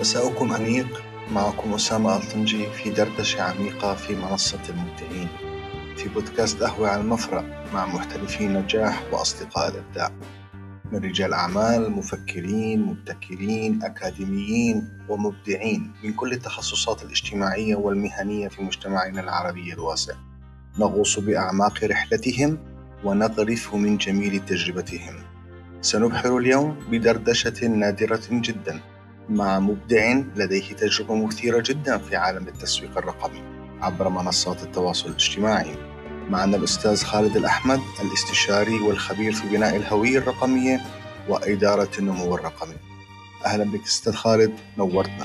مساؤكم أنيق معكم أسامة ألطنجي في دردشة عميقة في منصة المبدعين في بودكاست قهوة على المفرق مع محترفين نجاح وأصدقاء الإبداع. من رجال أعمال مفكرين مبتكرين أكاديميين ومبدعين من كل التخصصات الاجتماعية والمهنية في مجتمعنا العربي الواسع. نغوص بأعماق رحلتهم ونغرف من جميل تجربتهم. سنبحر اليوم بدردشة نادرة جدا. مع مبدع لديه تجربة مثيرة جدا في عالم التسويق الرقمي عبر منصات التواصل الاجتماعي. معنا الأستاذ خالد الأحمد الاستشاري والخبير في بناء الهوية الرقمية وإدارة النمو الرقمي. أهلا بك أستاذ خالد نورتنا.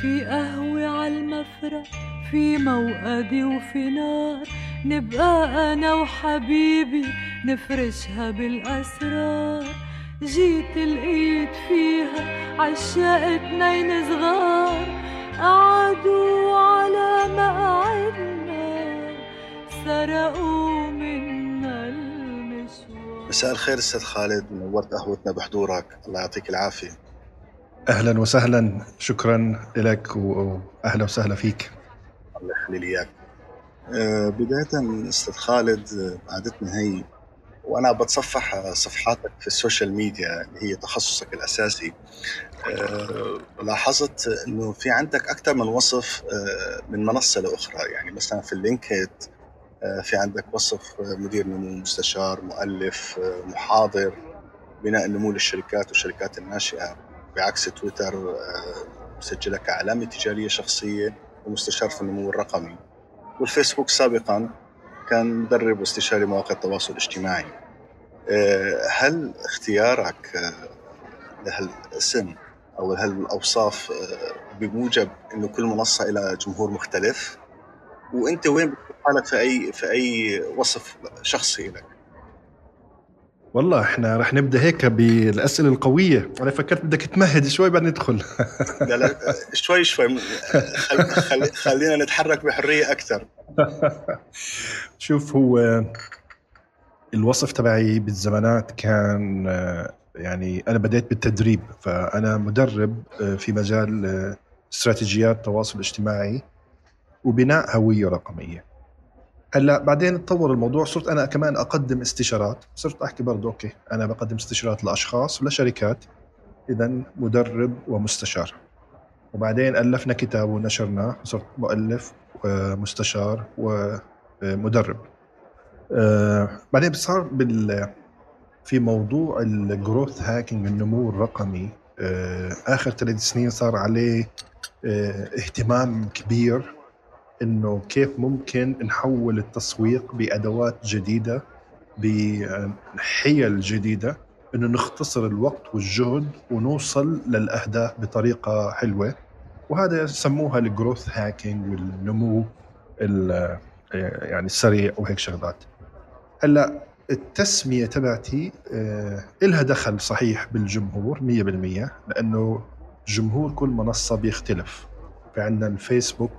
في قهوة على المفرق في موقدي وفي نار نبقى أنا وحبيبي نفرشها بالأسرار. جيت لقيت فيها عشاق اتنين صغار قعدوا على مقعدنا سرقوا منا المشوار. مساء الخير أستاذ خالد نورت قهوتنا بحضورك. الله يعطيك العافية. أهلا وسهلا. شكرا لك واهلا وسهلا فيك. الله يخلي لي إياك. آه، بداية أستاذ خالد آه، عادتنا هي وأنا بتصفح صفحاتك في ال social media اللي هي تخصصك الأساسي. آه، لاحظت أنه في عندك أكثر من وصف آه، من منصة لأخرى. يعني مثلا في LinkedIn آه، في عندك وصف مدير نمو مستشار مؤلف محاضر بناء النمو للشركات والشركات الناشئة. بعكس تويتر مسجلة كعلامة تجارية شخصية ومستشار في النمو الرقمي. والفيسبوك سابقا كان مدرب واستشاري مواقع التواصل الاجتماعي. آه، هل اختيارك آه، لهالاسم أو هالأوصاف آه، بموجب إنه كل منصة لها جمهور مختلف؟ وأنت وين بتشوف حالك في أي في أي وصف شخصي لك؟ والله إحنا رح نبدأ هيك بالأسئلة القوية. أنا فكرت بدك تمهد شوي بعد ندخل. لا لا شوي شوي. خل خل خلينا نتحرك بحرية أكثر. شوف هو الوصف تبعي بالزمانات كان يعني أنا بديت بالتدريب فأنا مدرب آه، في مجال آه، استراتيجيات التواصل الاجتماعي وبناء هويه رقمية. هلا بعدين تطور الموضوع صرت أنا كمان أقدم استشارات. صرت أحكي برضه أوكي أنا بقدم استشارات لأشخاص ولشركات اذا مدرب ومستشار. وبعدين ألفنا كتاب ونشرناه صرت مؤلف ومستشار ومدرب. آه، بعدين صار بال في موضوع الجروث هاكينج النمو الرقمي. آه، آخر ثلاث سنين صار عليه آه، اهتمام كبير. إنه كيف ممكن نحول التسويق بأدوات جديدة بحيل جديدة إنه نختصر الوقت والجهد ونوصل للأهداف بطريقة حلوة. وهذا سموها الجروث هاكينج والنمو ال- يعني السريع وهيك شغلات. هلأ التسمية تبعتي آه، إلها دخل صحيح بالجمهور 100% لأنه جمهور كل منصة بيختلف. في عندنا الفيسبوك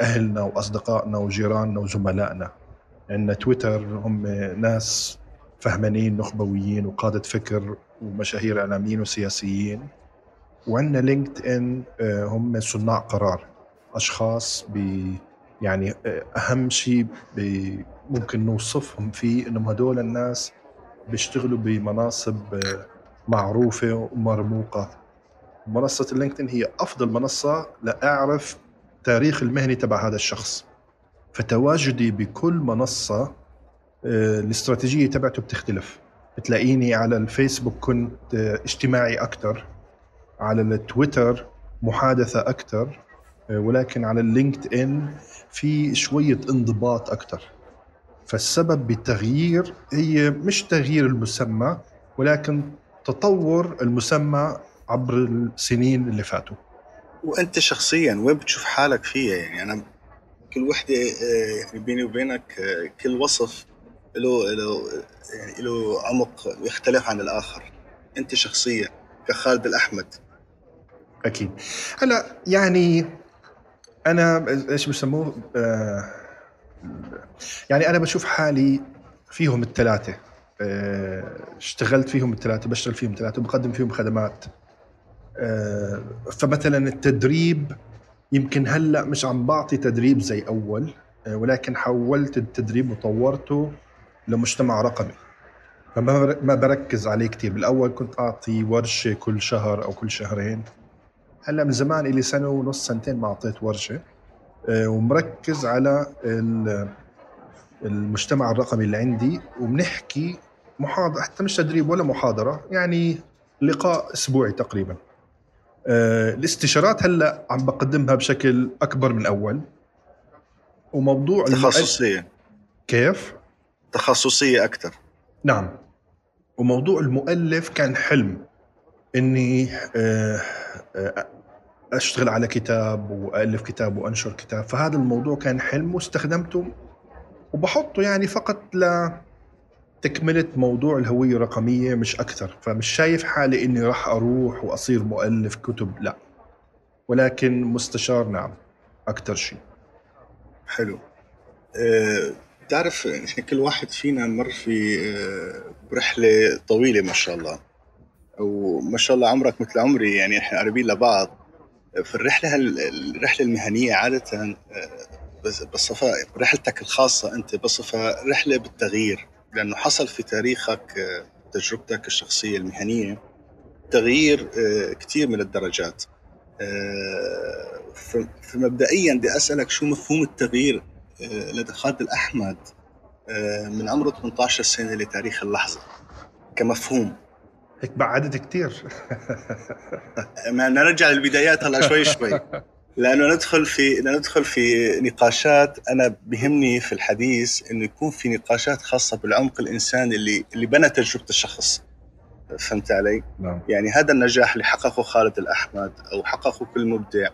أهلنا وأصدقائنا وجيراننا وزملائنا. عندنا تويتر هم ناس فهمانين نخبويين وقادة فكر ومشاهير إعلاميين وسياسيين. وعندنا لينكد ان آه، هم صناع قرار. أشخاص ب يعني آه، أهم شيء ممكن نوصفهم فيه إنهم هدول الناس بيشتغلوا بمناصب آه، معروفة ومرموقة. منصة ال LinkedIn هي أفضل منصة لأعرف تاريخ المهني تبع هذا الشخص. فتواجدي بكل منصة آه، الاستراتيجية تبعته بتختلف. بتلاقيني على الفيسبوك كنت آه، اجتماعي أكثر على التويتر محادثة أكثر آه، ولكن على ال LinkedIn في شوية انضباط أكثر فالسبب بالتغيير هي مش تغيير المسمى ولكن تطور المسمى عبر السنين اللي فاتوا. وأنت شخصيا وين بتشوف حالك فيها؟ يعني أنا كل وحدة آه، يعني بيني وبينك آه، كل وصف له له يعني له عمق يختلف عن الآخر. أنت شخصيا كخالد الأحمد. أكيد. هلأ يعني أنا إيش بسموه آه يعني أنا بشوف حالي فيهم الثلاثه اشتغلت فيهم الثلاثه بشتغل فيهم الثلاثه وبقدم فيهم خدمات. فمثلا التدريب يمكن هلأ مش عم بعطي تدريب زي أول آه، ولكن حولت التدريب وطورته لمجتمع رقمي. فما ما بركز عليه كثير بالأول كنت أعطي ورشة كل شهر أو كل شهرين. هلأ من زمان لي سنة ونص سنتين ما أعطيت ورشة. آه، ومركز على المجتمع الرقمي اللي عندي وبنحكي محاضرة حتى مش تدريب ولا محاضرة يعني لقاء أسبوعي تقريبا. آه، الاستشارات هلا عم بقدمها بشكل أكبر من أول. وموضوع تخصصية. كيف؟ تخصصية أكثر نعم. وموضوع المؤلف كان حلم. إني آه، آه، أشتغل على كتاب والف كتاب وأنشر كتاب. فهذا الموضوع كان حلم واستخدمته. وبحطه يعني فقط لتكملة موضوع الهوية الرقمية مش أكثر. فمش شايف حالي إني راح أروح وأصير مؤلف كتب لا. ولكن مستشار نعم. أكثر شيء. حلو. أه تعرف كل واحد فينا مر في أه طويلة ما شاء الله. وما شاء الله عمرك مثل عمري يعني إحنا قريبين لبعض. في الرحلة الرحلة المهنية عادة أه بصفة رحلتك الخاصة أنت بصفة رحلة بالتغيير. لأنه حصل في تاريخك آه، تجربتك الشخصية المهنية تغيير آه، كثير من الدرجات. آه، فمبدئيا بدي أسألك شو مفهوم التغيير لدى خالد الأحمد من عمره 18 سنة لتاريخ اللحظة كمفهوم؟ هيك بعدت كثير ما نرجع للبدايات هلا شوي شوي. لأنه ندخل في ندخل في نقاشات أنا بهمني في الحديث إنه يكون في نقاشات خاصة بالعمق الانساني اللي اللي بنى تجربة الشخص فهمت علي؟ نعم. يعني هذا النجاح اللي حققه خالد الأحمد أو حققه كل مبدع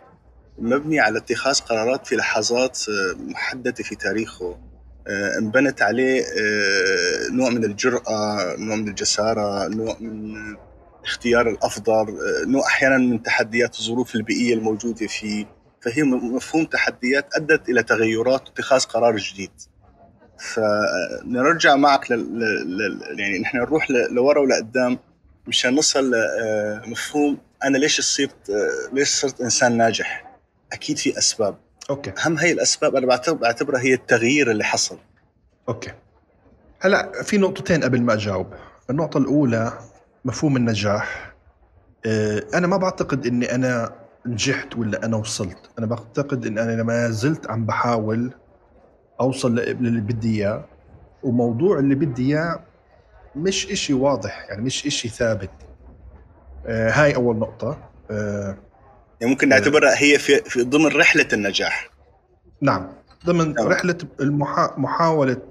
مبني على اتخاذ قرارات في لحظات آه، محددة في تاريخه آه، انبنت عليه آه، نوع من الجرأة نوع من الجسارة نوع من اختيار الأفضل نوع أحيانا من تحديات الظروف البيئية الموجودة فيه فهي مفهوم تحديات أدت إلى تغيرات واتخاذ قرار جديد. فنرجع معك لل... لل... يعني نحن نروح لورا ولقدام مشان نوصل لمفهوم أنا ليش صرت ليش صرت إنسان ناجح؟ أكيد في أسباب. okay. أهم هي الأسباب أنا بعتبرها هي التغيير اللي حصل. okay. هلأ في نقطتين قبل ما أجاوب. النقطة الأولى مفهوم النجاح. آه، أنا ما بعتقد إني أنا نجحت ولا أنا وصلت. أنا بعتقد إن أنا ما زلت عم بحاول أوصل للي بدي إياه. وموضوع اللي بدي إياه مش إشي واضح يعني مش إشي ثابت. آه، هاي أول نقطة. آه، يعني ممكن نعتبرها هي في, في ضمن رحلة النجاح. نعم. ضمن تمام. رحلة المحا... محاولة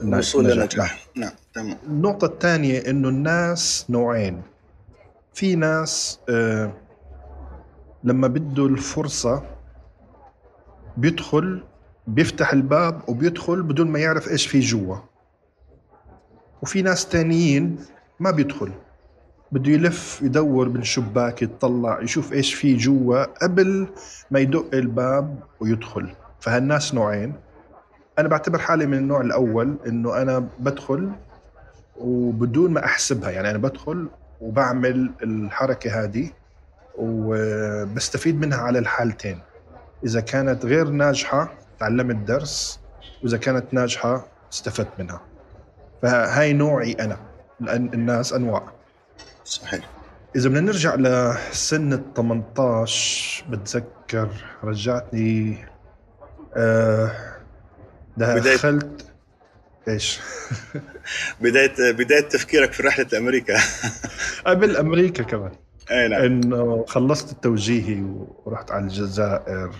الوصول للنجاح. نعم. النقطة الثانية إنه الناس نوعين. في ناس آه لما بده الفرصة بيدخل بيفتح الباب وبيدخل بدون ما يعرف إيش في جوا. وفي ناس تانيين ما بيدخل. بده يلف يدور بالشباك يتطلع يشوف إيش في جوا قبل ما يدق الباب ويدخل. فهالناس نوعين. أنا بعتبر حالي من النوع الأول إنه أنا بدخل وبدون ما أحسبها. يعني أنا بدخل وبعمل الحركة هذه وبستفيد منها على الحالتين. إذا كانت غير ناجحة تعلمت درس. وإذا كانت ناجحة استفدت منها. فهاي نوعي أنا. لأن الناس أنواع. صحيح. إذا بدنا نرجع لسن ال 18 بتذكر رجعتني آه دخلت إيش؟ بدايه بداية تفكيرك في رحلة أمريكا. قبل أمريكا كمان. أي نعم. إنه خلصت التوجيهي ورحت على الجزائر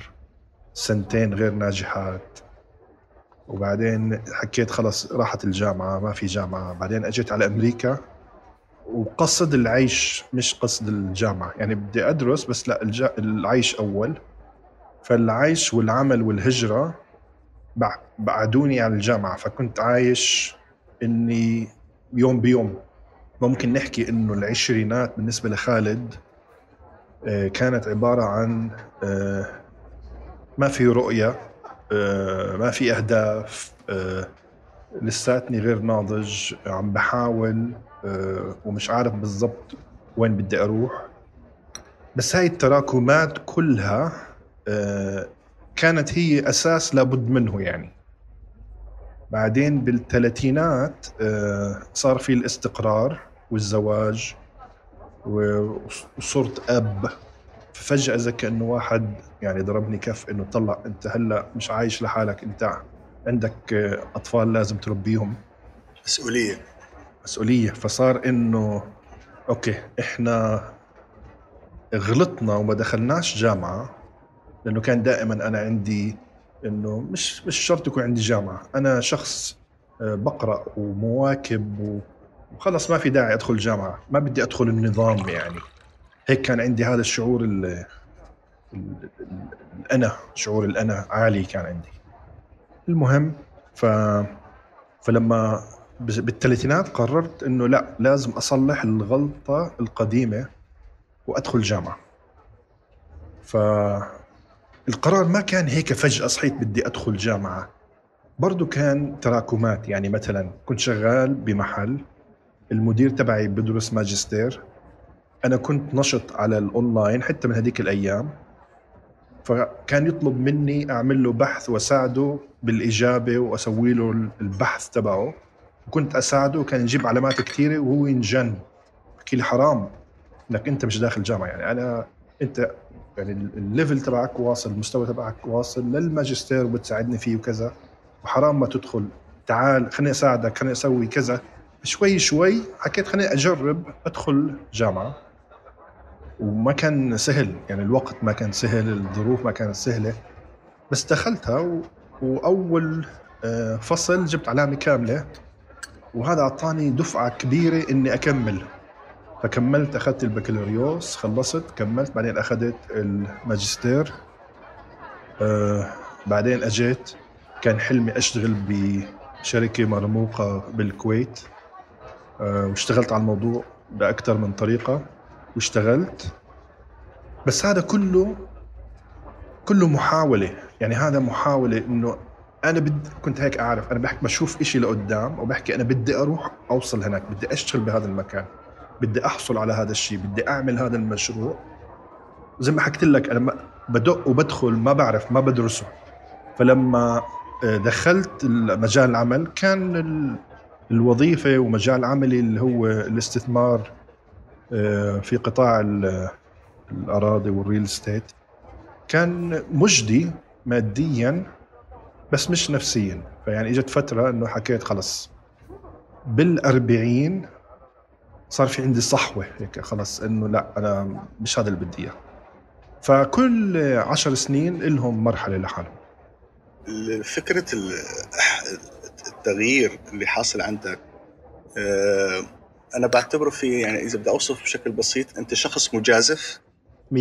سنتين غير ناجحات. وبعدين حكيت خلص راحت الجامعة ما في جامعة. بعدين أجيت على أمريكا. وقصد العيش مش قصد الجامعة. يعني بدي أدرس بس لا العيش أول. فالعيش والعمل والهجرة بعدوني عن الجامعة فكنت عايش إني يوم بيوم. ممكن نحكي إنه العشرينات بالنسبة لخالد آه، كانت عبارة عن آه، ما في رؤية آه، ما في أهداف لساتني غير ناضج عم بحاول ومش عارف بالضبط وين بدي أروح. بس هاي التراكمات كلها كانت هي أساس لابد منه يعني. بعدين بالثلاثينات آه، صار في الاستقرار والزواج وصرت أب. ففجأة زي كأنه واحد يعني ضربني كف إنه طلع أنت هلأ مش عايش لحالك أنت عندك أطفال لازم تربيهم. مسؤولية. مسؤولية. فصار إنه أوكي إحنا غلطنا وما دخلناش جامعة. لأنه كان دائما أنا عندي إنه مش مش شرط يكون عندي جامعة. أنا شخص آه، بقرأ ومواكب وخلص ما في داعي أدخل جامعة. ما بدي أدخل النظام يعني. هيك كان عندي هذا الشعور ال الانا شعور الانا عالي كان عندي. المهم ف فلما بالثلاثينات قررت إنه لا لازم أصلح الغلطة القديمة وأدخل جامعة. فالقرار ما كان هيك فجأة صحيت بدي أدخل جامعة. برضو كان تراكمات يعني مثلا كنت شغال بمحل المدير تبعي بدرس ماجستير. أنا كنت نشط على الأونلاين حتى من هذيك الأيام. فكان يطلب مني أعمل له بحث وأساعده بالإجابة وأسوي له البحث تبعه. وكنت أساعده وكان يجيب علامات كثيره وهو ينجن. بحكي لي حرام إنك أنت مش داخل جامعة يعني أنا أنت يعني ال level تبعك واصل المستوى تبعك واصل للماجستير وبتساعدني فيه وكذا. وحرام ما تدخل. تعال خليني أساعدك خليني أسوي كذا. شوي شوي حكيت خليني أجرب أدخل جامعة. وما كان سهل يعني الوقت ما كان سهل الظروف ما كانت سهلة. بس دخلتها و... وأول آه، فصل جبت علامة كاملة. وهذا أعطاني دفعة كبيرة إني أكمل. فكملت أخذت البكالوريوس خلصت كملت بعدين أخذت الماجستير. آه بعدين أجيت كان حلمي أشتغل بشركة مرموقة بالكويت. آه واشتغلت على الموضوع باكثر من طريقة واشتغلت. بس هذا كله كله محاولة. يعني هذا محاولة إنه أنا بدي كنت هيك أعرف أنا بحكي بشوف إشي لقدام وبحكي أنا بدي أروح أوصل هناك بدي أشتغل بهذا المكان. بدي أحصل على هذا الشيء بدي أعمل هذا المشروع. زي ما حكيت لك أنا بدق وبدخل ما بعرف ما بدرسه. فلما آه، دخلت مجال العمل كان الوظيفة ومجال عملي اللي هو الاستثمار آه، في قطاع الأراضي والريل استيت كان مجدي ماديا بس مش نفسيا. فيعني إجت فترة إنه حكيت خلص بالأربعين صار في عندي صحوة هيك خلص إنه لا أنا مش هذا اللي بدي إياه. فكل عشر سنين لهم مرحلة لحالهم. فكرة التغيير اللي حاصل عندك آه، أنا بعتبره في يعني إذا بدي أوصف بشكل بسيط أنت شخص مجازف؟ 100%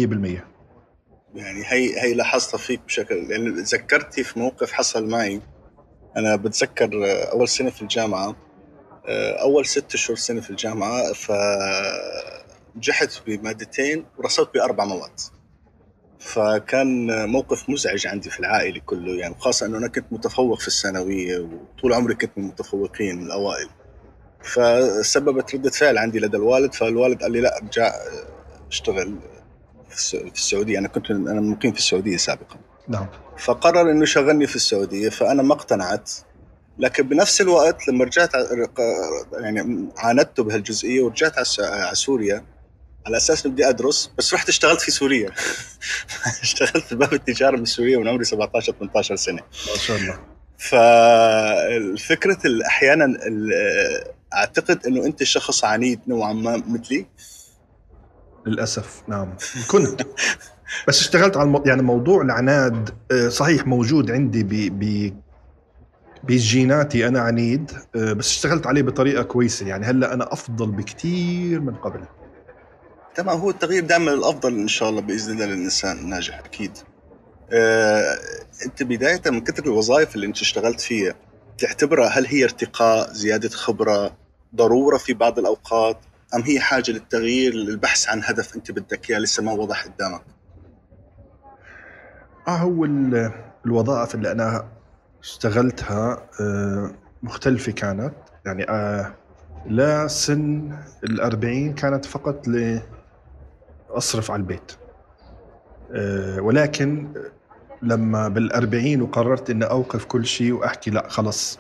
يعني هي هي لاحظتها فيك بشكل يعني ذكرتي في موقف حصل معي. أنا بتذكر أول سنة في الجامعة. أول ست اشهر سنة في الجامعة فنجحت بمادتين ورسبت بأربع مواد. فكان موقف مزعج عندي في العائلة كله يعني خاصة إنه أنا كنت متفوق في الثانوية وطول عمري كنت من المتفوقين من الأوائل. فسببت ردة فعل عندي لدى الوالد فالوالد قال لي لا ارجع اشتغل في السعودية. أنا كنت أنا مقيم في السعودية سابقا. نعم. فقرر إنه يشغلني في السعودية فأنا ما اقتنعت. لكن بنفس الوقت لما رجعت يعني عاندت بهالجزئية ورجعت على سوريا على أساس بدي أدرس بس رحت اشتغلت في سوريا. اشتغلت في باب التجارة بالسورية من عمري 17 18 سنة. ما شاء الله. فالفكرة أحيانا أعتقد إنه أنت شخص عنيد نوعا ما مثلي. للأسف نعم. كنت. بس اشتغلت على المو... يعني موضوع العناد آه، صحيح موجود عندي ب ب بجيناتي أنا عنيد آه، بس اشتغلت عليه بطريقة كويسة. يعني هلأ أنا أفضل بكثير من قبل. تمام هو التغيير دائما الأفضل إن شاء الله بإذن الله للإنسان الناجح أكيد. آه، أنت بداية من كثر الوظائف اللي أنت اشتغلت فيها تعتبرها هل هي ارتقاء زيادة خبرة ضرورة في بعض الأوقات أم هي حاجة للتغيير للبحث عن هدف أنت بدك إياه لسه ما وضح قدامك؟ آه هو الوظائف اللي أنا اشتغلتها آه، مختلفة كانت. يعني آه، لا سن الأربعين كانت فقط لأصرف على البيت. آه، ولكن لما بالأربعين وقررت إني أوقف كل شيء وأحكي لا خلص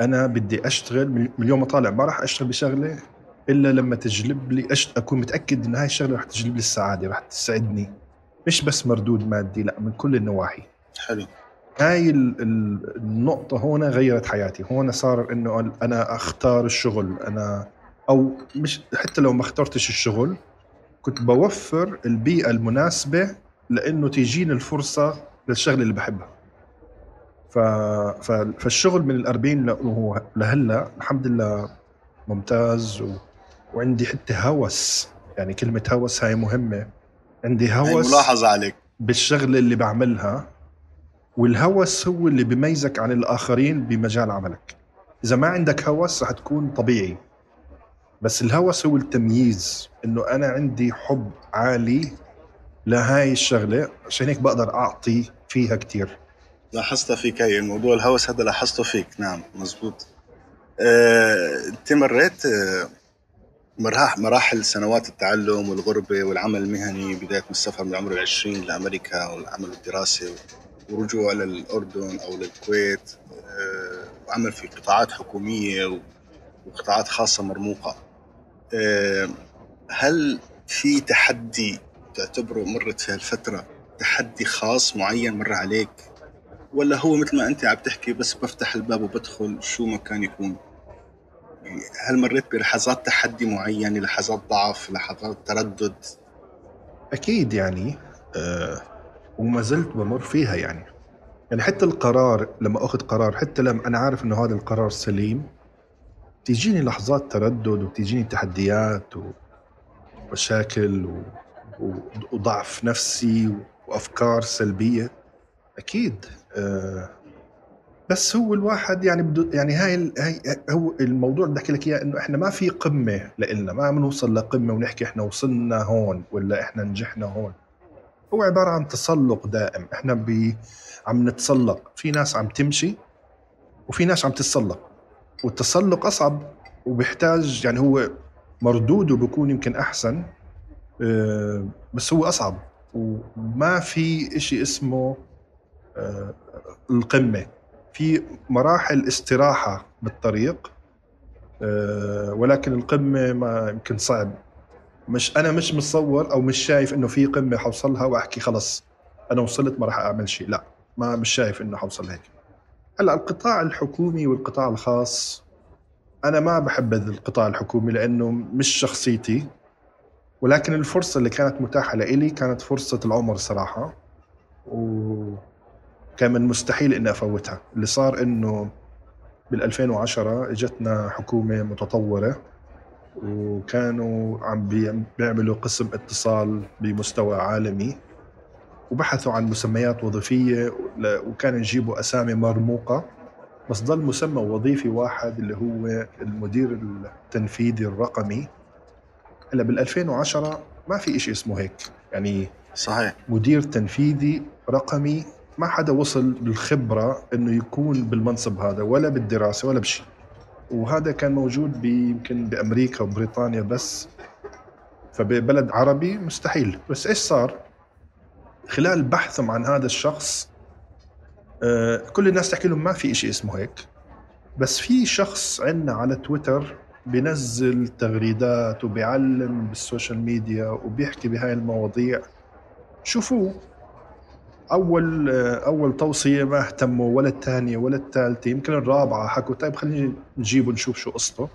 أنا بدي أشتغل من اليوم طالع ما راح أشتغل بشغلة إلا لما تجلب لي أشت... أكون متأكد إن هاي الشغلة راح تجلب لي السعادة راح تسعدني. مش بس مردود مادي لا من كل النواحي. حلو. هاي ال- ال- النقطة هون غيرت حياتي. هون صار إنه أنا أختار الشغل. أنا أو مش حتى لو ما اخترتش الشغل كنت بوفر البيئة المناسبة لإنه تيجيني الفرصة للشغلة اللي بحبها. ف... ف... فالشغل من الأربعين ل... وهو لهلأ الحمد لله ممتاز و... وعندي حتى هوس. يعني كلمة هوس هاي مهمة. عندي هوس ملاحظة عليك. بالشغلة اللي بعملها. والهوس هو اللي بيميزك عن الآخرين بمجال عملك. إذا ما عندك هوس رح تكون طبيعي. بس الهوس هو التمييز إنه أنا عندي حب عالي لهاي الشغلة عشان هيك بقدر أعطي فيها كتير. لاحظتها فيك هي الموضوع الهوس هذا لاحظته فيك. نعم مزبوط. آه، أنت مريت آه، مراح- مراحل سنوات التعلم والغربة والعمل المهني بداية من السفر من عمر العشرين لأمريكا والعمل الدراسي ورجوع للأردن أو للكويت آه، وعمل في قطاعات حكومية وقطاعات خاصة مرموقة. آه، هل في تحدي تعتبره مرت في هالفترة؟ تحدي خاص معين مر عليك؟ ولا هو مثل ما أنت عم تحكي بس بفتح الباب وبدخل شو ما كان يكون؟ يعني هل مريت بلحظات تحدي معينة لحظات ضعف لحظات تردد؟ أكيد يعني أه وما زلت بمر فيها يعني. يعني حتى القرار لما أخذ قرار حتى لما أنا عارف إنه هذا القرار سليم تيجيني لحظات تردد وتيجيني تحديات ومشاكل و... و... وضعف نفسي وأفكار سلبية. أكيد أه بس هو الواحد يعني بده يعني هاي ال- هاي هو الموضوع بدي أحكي لك إياه إنه إحنا ما في قمة لإلنا ما عم نوصل لقمة ونحكي إحنا وصلنا هون ولا إحنا نجحنا هون. هو عبارة عن تسلق دائم. إحنا ب عم نتسلق. في ناس عم تمشي وفي ناس عم تتسلق. والتسلق أصعب وبيحتاج يعني هو مردوده بيكون يمكن أحسن آه، بس هو أصعب. وما في إشي اسمه آه، القمة. في مراحل استراحة بالطريق آه، ولكن القمة ما يمكن صعب. مش أنا مش متصور أو مش شايف إنه في قمة حوصلها وأحكي خلص أنا وصلت ما راح أعمل شيء لا ما مش شايف إنه حوصل هيك. هلأ القطاع الحكومي والقطاع الخاص أنا ما بحبذ القطاع الحكومي لأنه مش شخصيتي ولكن الفرصة اللي كانت متاحة لإلي كانت فرصة العمر صراحة وكان من مستحيل إني أفوتها. اللي صار إنه بال 2010 إجتنا حكومة متطورة وكانوا عم بي- بيعملوا قسم اتصال بمستوى عالمي وبحثوا عن مسميات وظيفية وكانوا يجيبوا أسامي مرموقة بس ضل مسمى وظيفي واحد اللي هو المدير التنفيذي الرقمي. هلأ بال 2010 ما في شيء اسمه هيك يعني صحيح. مدير تنفيذي رقمي ما حدا وصل بالخبرة إنه يكون بالمنصب هذا ولا بالدراسة ولا بشيء وهذا كان موجود يمكن بأمريكا وبريطانيا بس. فببلد عربي مستحيل. بس إيش صار؟ خلال بحثهم عن هذا الشخص آه، كل الناس تحكي لهم ما في شيء اسمه هيك. بس في شخص عندنا على تويتر بينزل تغريدات وبيعلم بالسوشيال ميديا وبيحكي بهاي المواضيع. شوفوه. أول أول توصية ما اهتموا ولا الثانية ولا الثالثة يمكن الرابعة حكوا طيب خلينا نجيبه نشوف شو قصته.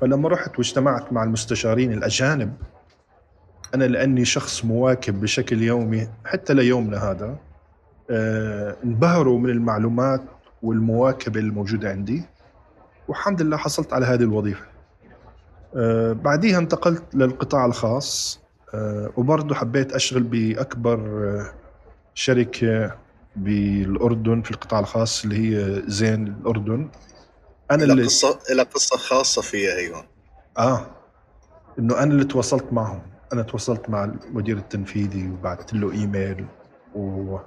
فلما رحت واجتمعت مع المستشارين الأجانب أنا لأني شخص مواكب بشكل يومي حتى ليومنا هذا آه، انبهروا من المعلومات والمواكبه الموجودة عندي والحمد لله حصلت على هذه الوظيفة. آه، بعديها انتقلت للقطاع الخاص آه، وبرضه حبيت اشتغل بأكبر شركة بالأردن في القطاع الخاص اللي هي زين الأردن. أنا إلى اللي قصة إلى قصة خاصة فيها أيضا آه. إنه أنا اللي تواصلت معهم. أنا تواصلت مع المدير التنفيذي وبعثت له إيميل و...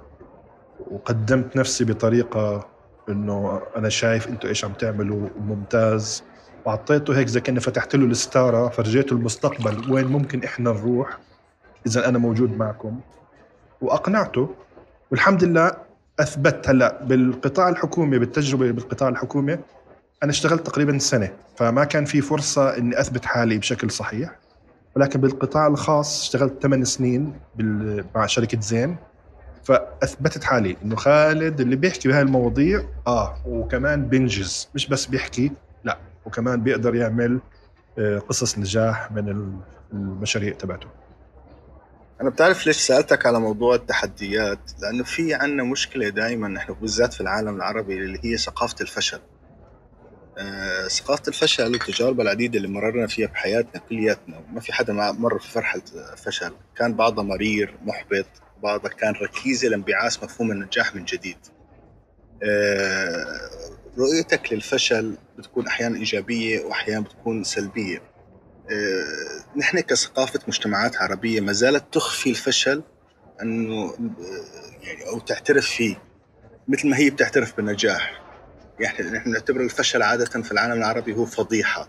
وقدمت نفسي بطريقة إنه أنا شايف أنتم إيش عم تعملوا ممتاز. وأعطيته هيك زي كأني فتحت له الستارة فرجيته المستقبل وين ممكن إحنا نروح إذا أنا موجود معكم. وأقنعته. والحمد لله أثبت هلا بالقطاع الحكومي بالتجربة بالقطاع الحكومي. أنا اشتغلت تقريبا سنة فما كان في فرصة إني أثبت حالي بشكل صحيح. ولكن بالقطاع الخاص اشتغلت ثمان سنين مع شركة زين فأثبتت حالي إنه خالد اللي بيحكي بهاي المواضيع آه وكمان بينجز. مش بس بيحكي لا وكمان بيقدر يعمل آه، قصص نجاح من المشاريع تبعته. أنا بتعرف ليش سألتك على موضوع التحديات؟ لأنه في عندنا مشكلة دائما نحن بالذات في العالم العربي اللي هي ثقافة الفشل. آه، ثقافة الفشل والتجارب العديدة اللي مررنا فيها بحياتنا كلياتنا ما في حدا مر في فرحة فشل. كان بعضها مرير محبط بعضها كان ركيزة لانبعاث مفهوم النجاح من جديد. آه، رؤيتك للفشل بتكون أحيانا إيجابية وأحيانا بتكون سلبية. آه، نحن كثقافة مجتمعات عربية ما زالت تخفي الفشل أنه يعني أو تعترف فيه مثل ما هي بتعترف بالنجاح. يعني نحن نعتبر الفشل عادة في العالم العربي هو فضيحة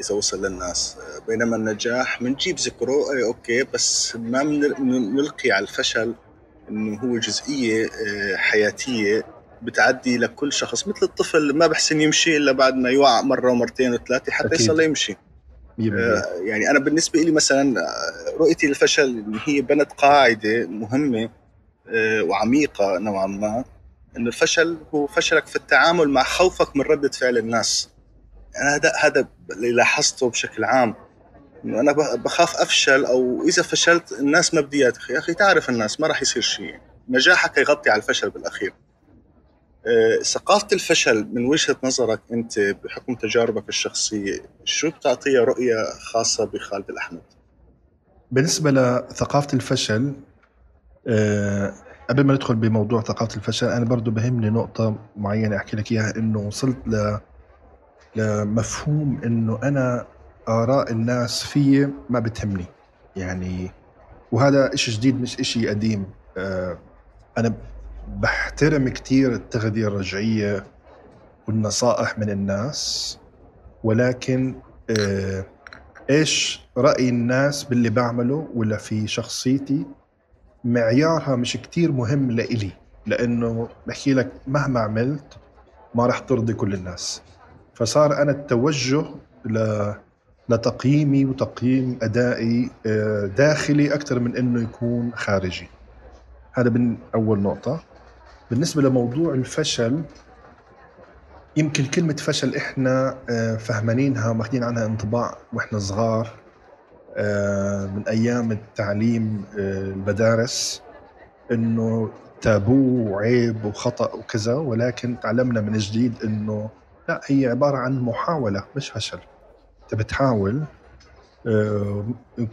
إذا وصل للناس. بينما النجاح بنجيب ذكره أي أوكي بس ما بنلقي على الفشل إنه هو جزئية آه، حياتية بتعدي لكل شخص. مثل الطفل ما بحسن يمشي إلا بعد ما يوقع مرة ومرتين وثلاثة حتى يصل يمشي. آه، يعني أنا بالنسبة لي مثلا آه، رؤيتي للفشل إن هي بنت قاعدة مهمة وعميقة نوعا ما إنه الفشل هو فشلك في التعامل مع خوفك من ردة فعل الناس. يعني هذا هذا اللي لاحظته بشكل عام. إنه أنا بخاف أفشل أو إذا فشلت الناس ما بدي يا أخي تعرف الناس ما راح يصير شيء. نجاحك يغطي على الفشل بالأخير. آه، ثقافة الفشل من وجهة نظرك أنت بحكم تجاربك الشخصية شو بتعطيها رؤية خاصة بخالد الأحمد؟ بالنسبة لثقافة الفشل آه، قبل ما ندخل بموضوع ثقافة الفشل أنا برضو بهمني نقطة معينة أحكي لك إياها إنه وصلت ل... لمفهوم إنه أنا آراء الناس في ما بتهمني يعني وهذا إشي جديد مش إشي قديم آه أنا بحترم كتير التغذية الرجعية والنصائح من الناس ولكن آه إيش رأي الناس باللي بعمله ولا في شخصيتي؟ معيارها مش كتير مهم لإلي لأنه بحكي لك مهما عملت ما راح ترضي كل الناس. فصار أنا التوجه. لتقييمي وتقييم أدائي آه، داخلي أكثر من إنه يكون خارجي. هذا من أول نقطة. بالنسبة لموضوع الفشل يمكن كلمة فشل إحنا آه، فهمانينها وماخذين عنها انطباع وإحنا صغار آه، من أيام التعليم آه، المدارس إنه تابو وعيب وخطأ وكذا ولكن تعلمنا من جديد إنه لا هي عبارة عن محاولة مش فشل. أنت بتحاول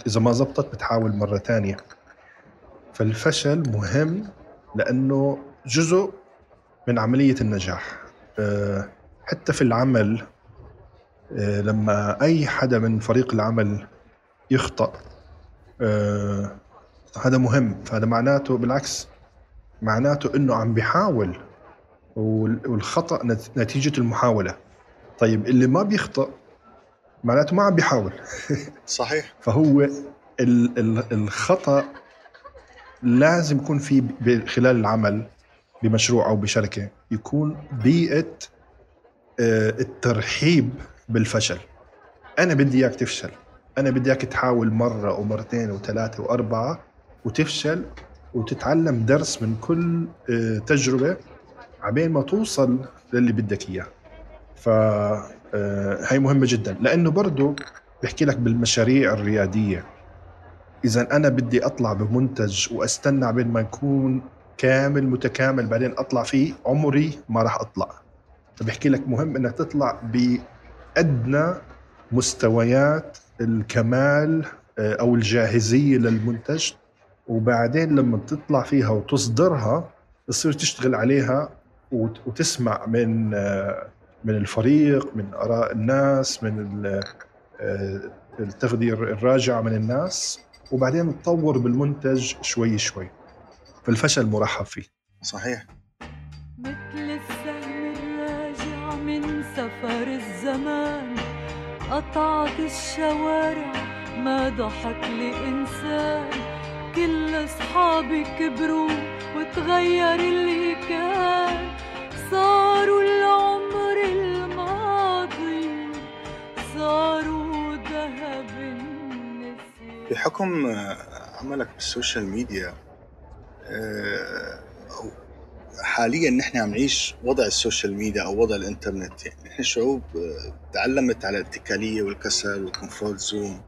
إذا ما زبطت بتحاول مرة ثانية. فالفشل مهم لأنه جزء من عملية النجاح. حتى في العمل لما أي حدا من فريق العمل يخطأ آه هذا مهم. فهذا معناته بالعكس معناته إنه عم بيحاول والخطأ نتيجة المحاولة. طيب اللي ما بيخطأ معناته ما عم بيحاول. صحيح. فهو ال ال الخطأ لازم يكون في خلال العمل. بمشروع أو بشركة يكون بيئة آه، الترحيب بالفشل. أنا بدي إياك تفشل. أنا بدي إياك تحاول مرة ومرتين وثلاثة وأربعة وتفشل وتتعلم درس من كل آه، تجربة عبين ما توصل للي بدك إياه. ف آه، مهمة جدا. لأنه برضه بحكي لك بالمشاريع الريادية. اذا أنا بدي أطلع بمنتج وأستنى عبين ما يكون كامل متكامل. بعدين أطلع فيه. عمري ما راح أطلع. فبحكي لك مهم إنك تطلع بأدنى مستويات الكمال آه، أو الجاهزية للمنتج. وبعدين لما تطلع فيها وتصدرها تصير تشتغل عليها وتسمع من آه، من الفريق من آراء الناس من آه، التغذية الراجعة من الناس. وبعدين تطور بالمنتج شوي شوي. فالفشل مرحب فيه. صحيح. مثل السهم الراجع من سفر الزمان قطعت الشوارع ما ضحك لإنسان. كل أصحابي كبروا وتغير اللي كان. صاروا العمر الماضي صاروا ذهب النسيان. بحكم عملك بال social media حاليا نحن عم نعيش وضع ال social media أو وضع الإنترنت. يعني نحن شعوب آه، تعلمت على الاتكالية والكسل وال comfort zone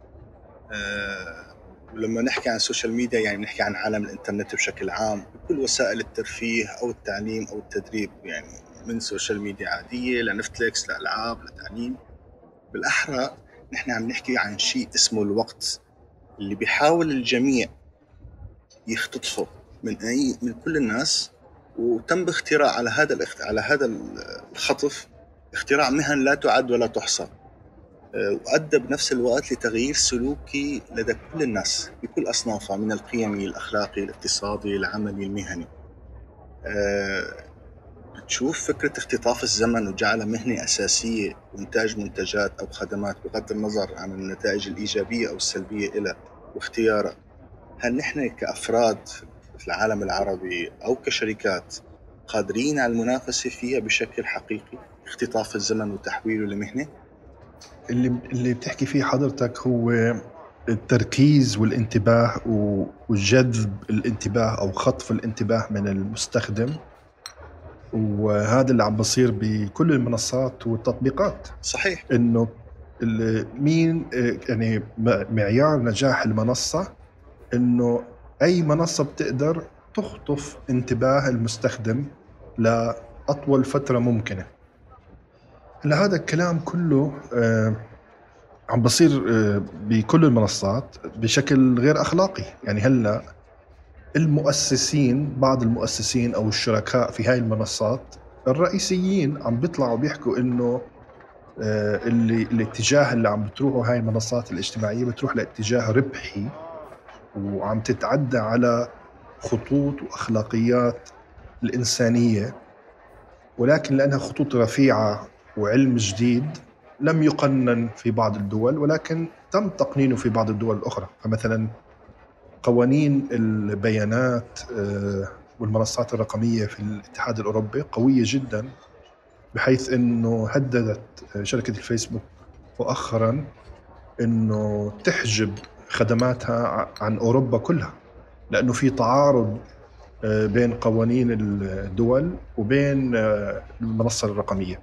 آه، ولما نحكي عن ال social media يعني نحكي عن عالم الإنترنت بشكل عام بكل وسائل الترفيه أو التعليم أو التدريب يعني من social media عادية لنتفليكس لالعاب لتعليم بالأحرى نحن عم نحكي عن شيء اسمه الوقت اللي بيحاول الجميع يختطفه. من أي من كل الناس وتم باختراع على هذا الاخت... على هذا الخطف اختراع مهن لا تعد ولا تحصى. آه، وأدى بنفس الوقت لتغيير سلوكي لدى كل الناس بكل أصنافها من القيمي الأخلاقي الاقتصادي العملي المهني. آه، بتشوف فكرة اختطاف الزمن وجعلها مهنة أساسية وإنتاج منتجات أو خدمات بغض النظر عن النتائج الإيجابية أو السلبية إلها واختيارها. هل نحن كأفراد في العالم العربي أو كشركات قادرين على المنافسة فيها بشكل حقيقي اختطاف الزمن وتحويله لمهنة؟ اللي اللي بتحكي فيه حضرتك هو التركيز والانتباه وجذب الانتباه أو خطف الانتباه من المستخدم. وهذا اللي عم بصير بكل المنصات والتطبيقات. صحيح. إنه مين يعني معيار نجاح المنصة؟ إنه أي منصة بتقدر تخطف انتباه المستخدم لأطول فترة ممكنة. هلا هذا الكلام كله آه، عم بصير آه، بكل المنصات بشكل غير أخلاقي. يعني هلأ المؤسسين بعض المؤسسين أو الشركاء في هاي المنصات الرئيسيين عم بيطلعوا بيحكوا إنه آه، اللي الاتجاه اللي عم بتروحوا هاي المنصات الإجتماعية بتروح لاتجاه ربحي. وعم تتعدى على خطوط وأخلاقيات الإنسانية. ولكن لأنها خطوط رفيعة وعلم جديد لم يقنن في بعض الدول ولكن تم تقنينه في بعض الدول الأخرى. فمثلا قوانين البيانات آه، والمنصات الرقمية في الاتحاد الأوروبي قوية جدا بحيث إنه هددت شركة الفيسبوك مؤخرا إنه تحجب خدماتها عن أوروبا كلها لأنه في تعارض آه، بين قوانين الدول وبين آه، المنصة الرقمية.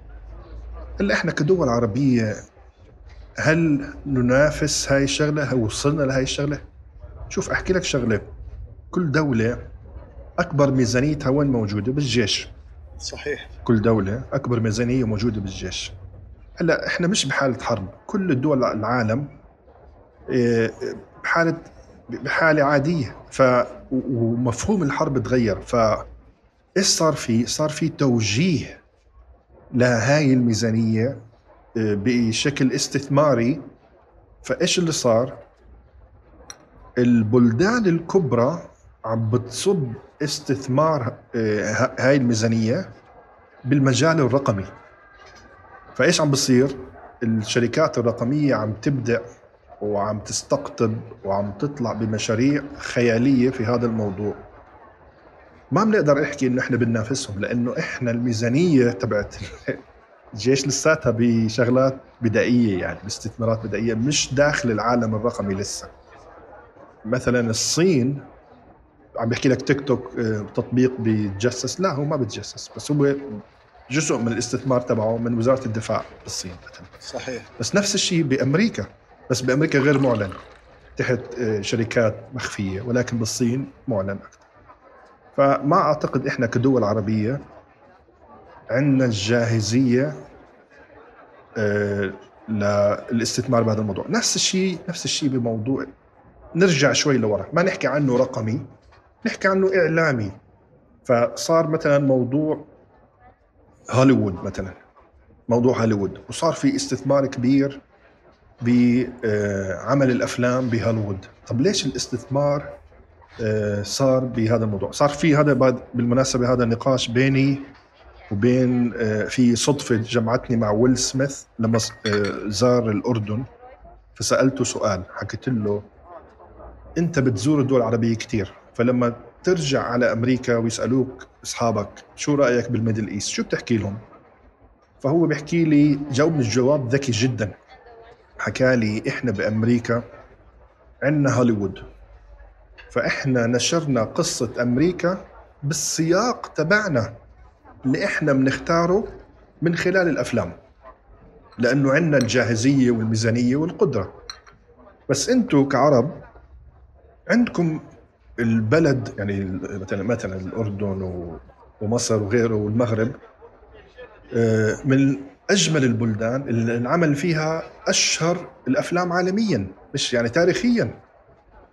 هلا إحنا كدول عربية هل ننافس هاي الشغلة؟ هل وصلنا لهاي الشغلة؟ شوف أحكي لك شغلة كل دولة أكبر ميزانيتها وين موجودة؟ بالجيش. صحيح كل دولة أكبر ميزانية موجودة بالجيش هلأ إحنا مش بحالة حرب كل الدول العالم إيه، بحالة بحالة عادية. ف ومفهوم الحرب تغير. ف إيش صار في؟ صار في توجيه لهاي الميزانية إيه، بشكل استثماري. فإيش اللي صار؟ البلدان الكبرى عم بتصب استثمار إيه، هاي الميزانية بالمجال الرقمي. فإيش عم بصير؟ الشركات الرقمية عم تبدع وعم تستقطب وعم تطلع بمشاريع خيالية في هذا الموضوع. ما بنقدر نحكي إنه إحنا بننافسهم لأنه إحنا الميزانية تبعت الجيش لساتها بشغلات بدائية يعني باستثمارات بدائية مش داخل العالم الرقمي لسه. مثلا الصين عم بحكي لك تيك توك آه، تطبيق بيتجسس. لا هو ما بيتجسس بس هو جزء من الاستثمار تبعه من وزارة الدفاع بالصين مثلا. صحيح. بس نفس الشيء بأمريكا. بس بأمريكا غير معلن تحت آه، شركات مخفية ولكن بالصين معلن أكثر. فما أعتقد إحنا كدول عربية عندنا الجاهزية آه، للاستثمار بهذا الموضوع. نفس الشيء نفس الشيء بموضوع نرجع شوي لورا. ما نحكي عنه رقمي نحكي عنه إعلامي. فصار مثلا موضوع هوليوود مثلا موضوع هوليوود. وصار في استثمار كبير بعمل الأفلام بهوليوود. طب ليش الاستثمار آه، صار بهذا الموضوع؟ صار في هذا بالمناسبة هذا نقاش بيني وبين آه، في صدفة جمعتني مع ويل سميث لما آه، زار الأردن فسألته سؤال حكيت له أنت بتزور الدول العربية كثير فلما ترجع على أمريكا ويسألوك أصحابك شو رأيك بال Middle East؟ شو بتحكي لهم؟ فهو بيحكي لي جاوبني الجواب ذكي جدا. حكى لي إحنا بأمريكا عندنا هوليوود. فإحنا نشرنا قصة أمريكا بالسياق تبعنا اللي إحنا بنختاره من خلال الأفلام. لأنه عندنا الجاهزية والميزانية والقدرة. بس أنتم كعرب عندكم البلد يعني مثلا مثلا الأردن ومصر وغيره والمغرب آه، من أجمل البلدان اللي انعمل فيها أشهر الأفلام عالميا مش يعني تاريخيا.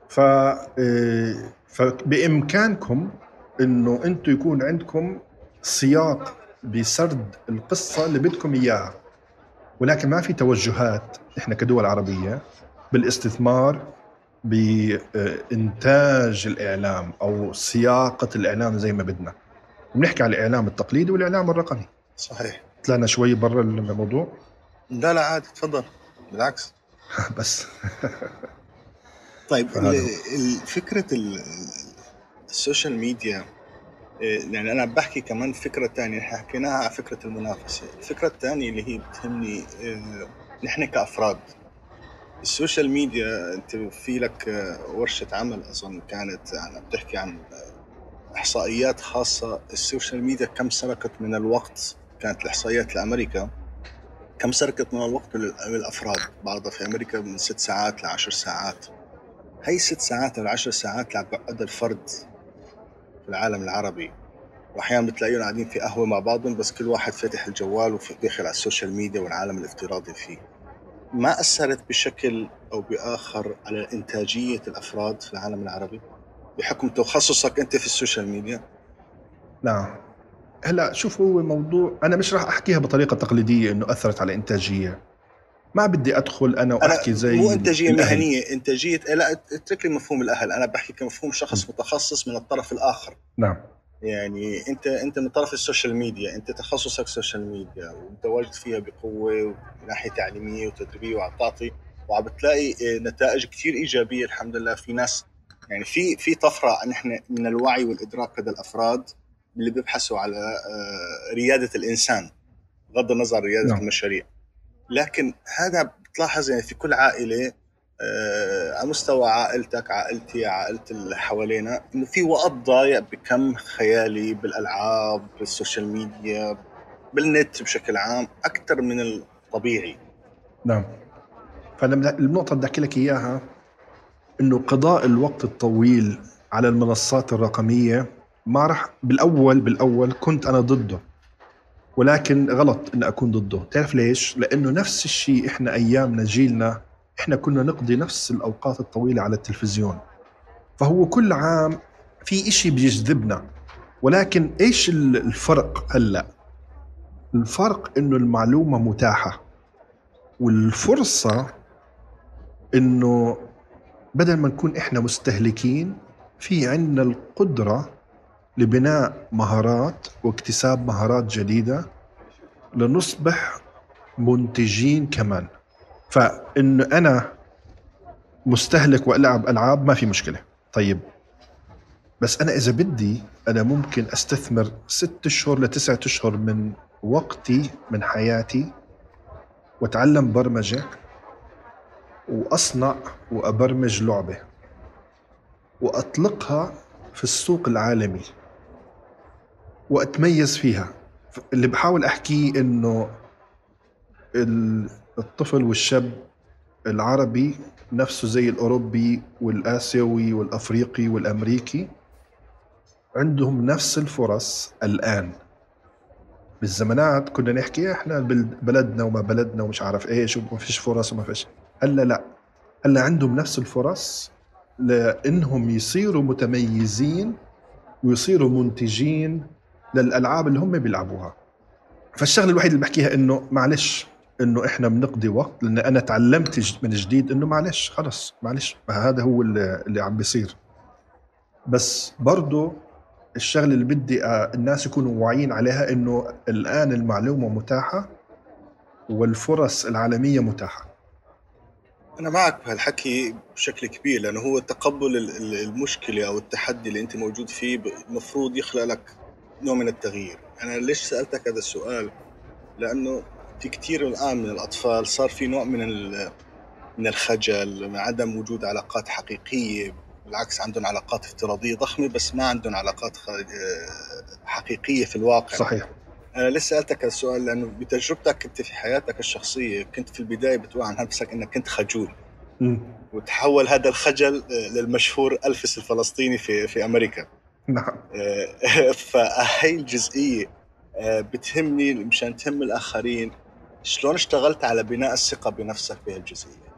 ف آه، فبامكانكم إنه أنتم يكون عندكم سياق بسرد القصة اللي بدكم إياها. ولكن ما في توجهات إحنا كدول عربية بالاستثمار بإنتاج الإعلام أو سياقة الإعلام زي ما بدنا. بنحكي على الإعلام التقليدي والإعلام الرقمي. صحيح. طلعنا شوي برا الموضوع؟ لا لا عادي تفضل بالعكس. بس. طيب فكرة ال- ال social media إيه، يعني أنا بحكي كمان فكرة ثانية حكيناها على فكرة المنافسة. الفكرة الثانية اللي هي بتهمني إيه، نحن كأفراد. ال social media أنت في لك آه، ورشة عمل أظن كانت يعني بتحكي عن آه، إحصائيات خاصة. ال social media كم سرقت من الوقت كانت الإحصائيات لأمريكا كم سرقت من الوقت لل- للأفراد؟ بعضها في أمريكا من ست ساعات لعشر ساعات. هي ست ساعات أو العشر ساعات اللي عم بيقعدها الفرد في العالم العربي. واحيانا بتلاقيهم قاعدين في قهوة مع بعضهم بس كل واحد فاتح الجوال وداخل على ال social media والعالم الافتراضي فيه. ما أثرت بشكل أو بآخر على إنتاجية الأفراد في العالم العربي؟ بحكم تخصصك أنت في ال social media؟ نعم. هلا شوف هو موضوع أنا مش راح أحكيها بطريقة تقليدية إنه أثرت على إنتاجية. ما بدي أدخل أنا وأحكي زي مو إنتاجية الأهل. مهنية إنتاجية لا اترك لي مفهوم الأهل. أنا بحكي كمفهوم شخص متخصص من الطرف الآخر. نعم. يعني أنت أنت من طرف ال social media أنت تخصصك social media ومتواجد فيها بقوة من ناحية تعليمية وتدريبية وعم تعطي وعم بتلاقي آه، نتائج كثير إيجابية الحمد لله. في ناس يعني في في طفرة نحن من الوعي والإدراك لدى الأفراد. اللي بيبحثوا على آه، ريادة الإنسان بغض النظر ريادة نعم. المشاريع. لكن هذا بتلاحظ يعني في كل عائلة آه، على مستوى عائلتك عائلتي عائلة اللي حوالينا إنه في وقت ضايع بكم خيالي بالألعاب بالسوشيال ميديا بالنت بشكل عام أكثر من الطبيعي. نعم. فأنا النقطة بدي أحكي لك إياها إنه قضاء الوقت الطويل على المنصات الرقمية ما راح بالاول بالأول كنت أنا ضده. ولكن غلط إن أكون ضده. تعرف ليش؟ لأنه نفس الشيء إحنا أيامنا جيلنا إحنا كنا نقضي نفس الأوقات الطويلة على التلفزيون. فهو كل عام في إشي بيجذبنا. ولكن إيش ال- الفرق هلأ؟ الفرق إنه المعلومة متاحة. والفرصة إنه بدل ما نكون إحنا مستهلكين في عندنا القدرة لبناء مهارات واكتساب مهارات جديدة لنصبح منتجين كمان. فانه أنا مستهلك وألعب ألعاب ما في مشكلة. طيب بس أنا إذا بدي أنا ممكن أستثمر ست أشهر لتسعة أشهر من وقتي من حياتي وأتعلم برمجة وأصنع وأبرمج لعبة وأطلقها في السوق العالمي. وأتميز فيها. اللي بحاول أحكيه إنه ال- الطفل والشاب العربي نفسه زي الأوروبي والآسيوي والأفريقي والأمريكي عندهم نفس الفرص الآن. بالزمانات كنا نحكي إحنا بلدنا وما بلدنا ومش عارف إيش وما فيش فرص وما فيش. هلأ لا. هلأ عندهم نفس الفرص لإنهم يصيروا متميزين ويصيروا منتجين للألعاب اللي هم بيلعبوها. فالشغلة الوحيدة اللي بحكيها إنه معلش إنه إحنا بنقضي وقت لأن أنا تعلمت من جديد إنه معلش خلص معلش هذا هو اللي, اللي عم بيصير. بس برضو الشغلة اللي بدي آه، الناس يكونوا واعيين عليها إنه الآن المعلومة متاحة والفرص العالمية متاحة. أنا معك بهالحكي بشكل كبير لأنه هو تقبل المشكلة أو التحدي اللي أنت موجود فيه المفروض يخلق لك نوع من التغيير. أنا ليش سألتك هذا السؤال؟ لأنه في كثير الآن من الأطفال صار في نوع من من الخجل من عدم وجود علاقات حقيقية بالعكس عندهم علاقات افتراضية ضخمة بس ما عندهم علاقات حقيقية في الواقع. صحيح. أنا لسه سألتك السؤال؟ لأنه بتجربتك أنت في حياتك الشخصية كنت في البداية بتقول عن نفسك إنك كنت خجول. م. وتحول هذا الخجل آه، للمشهور ألفس الفلسطيني في في أمريكا. نعم. فهي الجزئية آه، بتهمني مشان تهم الآخرين شلون اشتغلت على بناء الثقة بنفسك بهالجزئية؟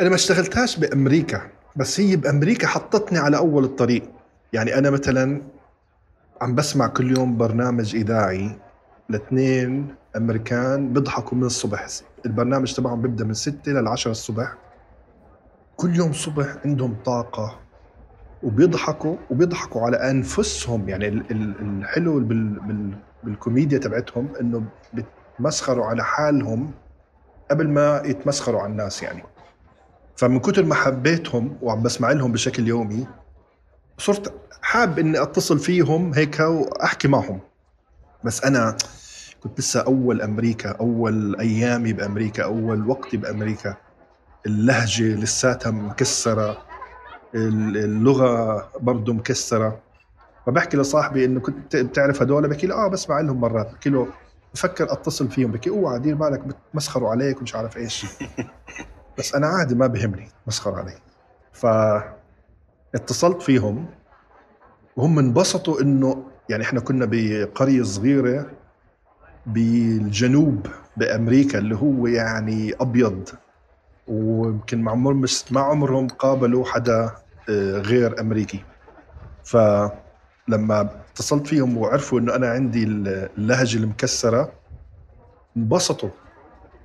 أنا ما اشتغلتهاش بأمريكا بس هي بأمريكا حطتني على أول الطريق. يعني أنا مثلا عم بسمع كل يوم برنامج إذاعي الاثنين أمريكان بيضحكوا من الصبح. البرنامج تبعهم بيبدأ من 6 ل 10 الصبح. كل يوم صبح عندهم طاقة وبيضحكوا وبيضحكوا على أنفسهم. يعني الحلو بالكوميديا تبعتهم إنه بيتمسخروا على حالهم قبل ما يتمسخروا على الناس يعني. فمن كثر ما حبيتهم وعم بسمع لهم بشكل يومي صرت حاب إني أتصل فيهم هيك وأحكي معهم. بس أنا كنت لسه أول أمريكا أول أيامي بأمريكا أول وقتي بأمريكا. اللهجة لساتها مكسرة. اللغة برضه مكسرة. فبحكي لصاحبي إنه كنت بتعرف هدول بحكي له آه بسمع لهم مرات. بحكي له بفكر أتصل فيهم. بحكي اوعى دير بالك بتمسخروا عليك. ومش عارف إيش. بس أنا عادي ما بهمني مسخر علي. ف اتصلت فيهم وهم انبسطوا إنه يعني إحنا كنا بقرية صغيرة بالجنوب بأمريكا اللي هو يعني أبيض. ويمكن مع عمر ما عمرهم قابلوا حدا آه، غير أمريكي. فلما اتصلت فيهم وعرفوا إنه أنا عندي اللهجة المكسرة انبسطوا.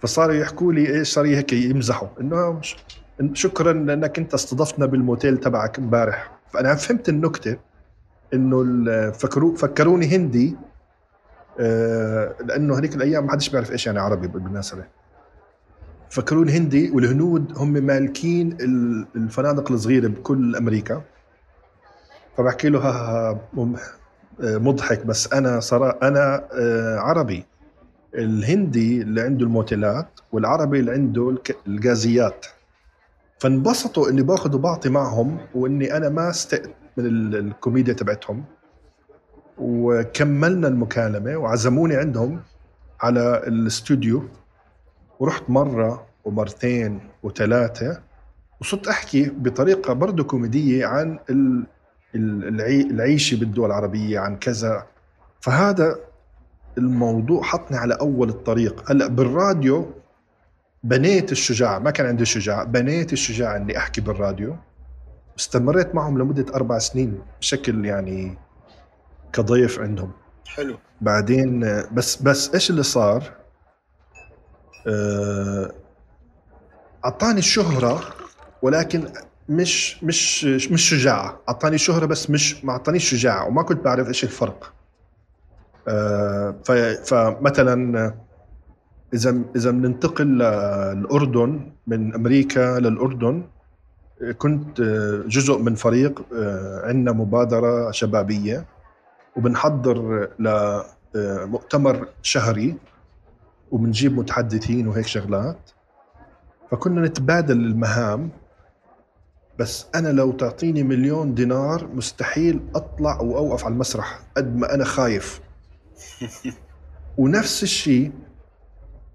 فصاروا يحكوا لي إيش صار هيك يمزحوا. إنه شكرا لانك أنت استضفتنا بالموتيل تبعك إمبارح. فأنا فهمت النكتة إنه فكروا فكروني هندي آه، لأنه هذيك الأيام ما حدش بيعرف إيش يعني عربي بالمناسبة. فكروني هندي والهنود هم مالكين الفنادق الصغيرة بكل أمريكا. فبحكي له ها مضحك بس أنا صار أنا آه، عربي. الهندي اللي عنده الموتيلات والعربي اللي عنده الغازيات فانبسطوا إني باخذ وبعطي معهم وإني أنا ما استقت من الكوميديا تبعتهم. وكملنا المكالمة وعزموني عندهم على الاستوديو. ورحت مرة ومرتين وثلاثه وصرت أحكي بطريقة برضه كوميدية عن العيشة بالدول العربية عن كذا. فهذا الموضوع حطني على أول الطريق. هلأ بالراديو بنيت الشجاعة ما كان عندي شجاعة بنيت الشجاعة إني أحكي بالراديو. استمريت معهم لمدة أربع سنين بشكل يعني كضيف عندهم. حلو. بعدين بس بس إيش اللي صار؟ آه، أعطاني الشهرة ولكن مش مش مش شجاعة. أعطاني شهرة بس مش ما أعطانيش شجاعة وما كنت بعرف إيش الفرق. آه، فمثلا اذا إذا بننتقل للأردن من أمريكا للأردن كنت جزء من فريق عندنا مبادرة شبابية وبنحضر لمؤتمر شهري. وبنجيب متحدثين وهيك شغلات. فكنا نتبادل المهام بس أنا لو تعطيني مليون دينار مستحيل أطلع وأوقف على المسرح قد ما أنا خايف. ونفس الشيء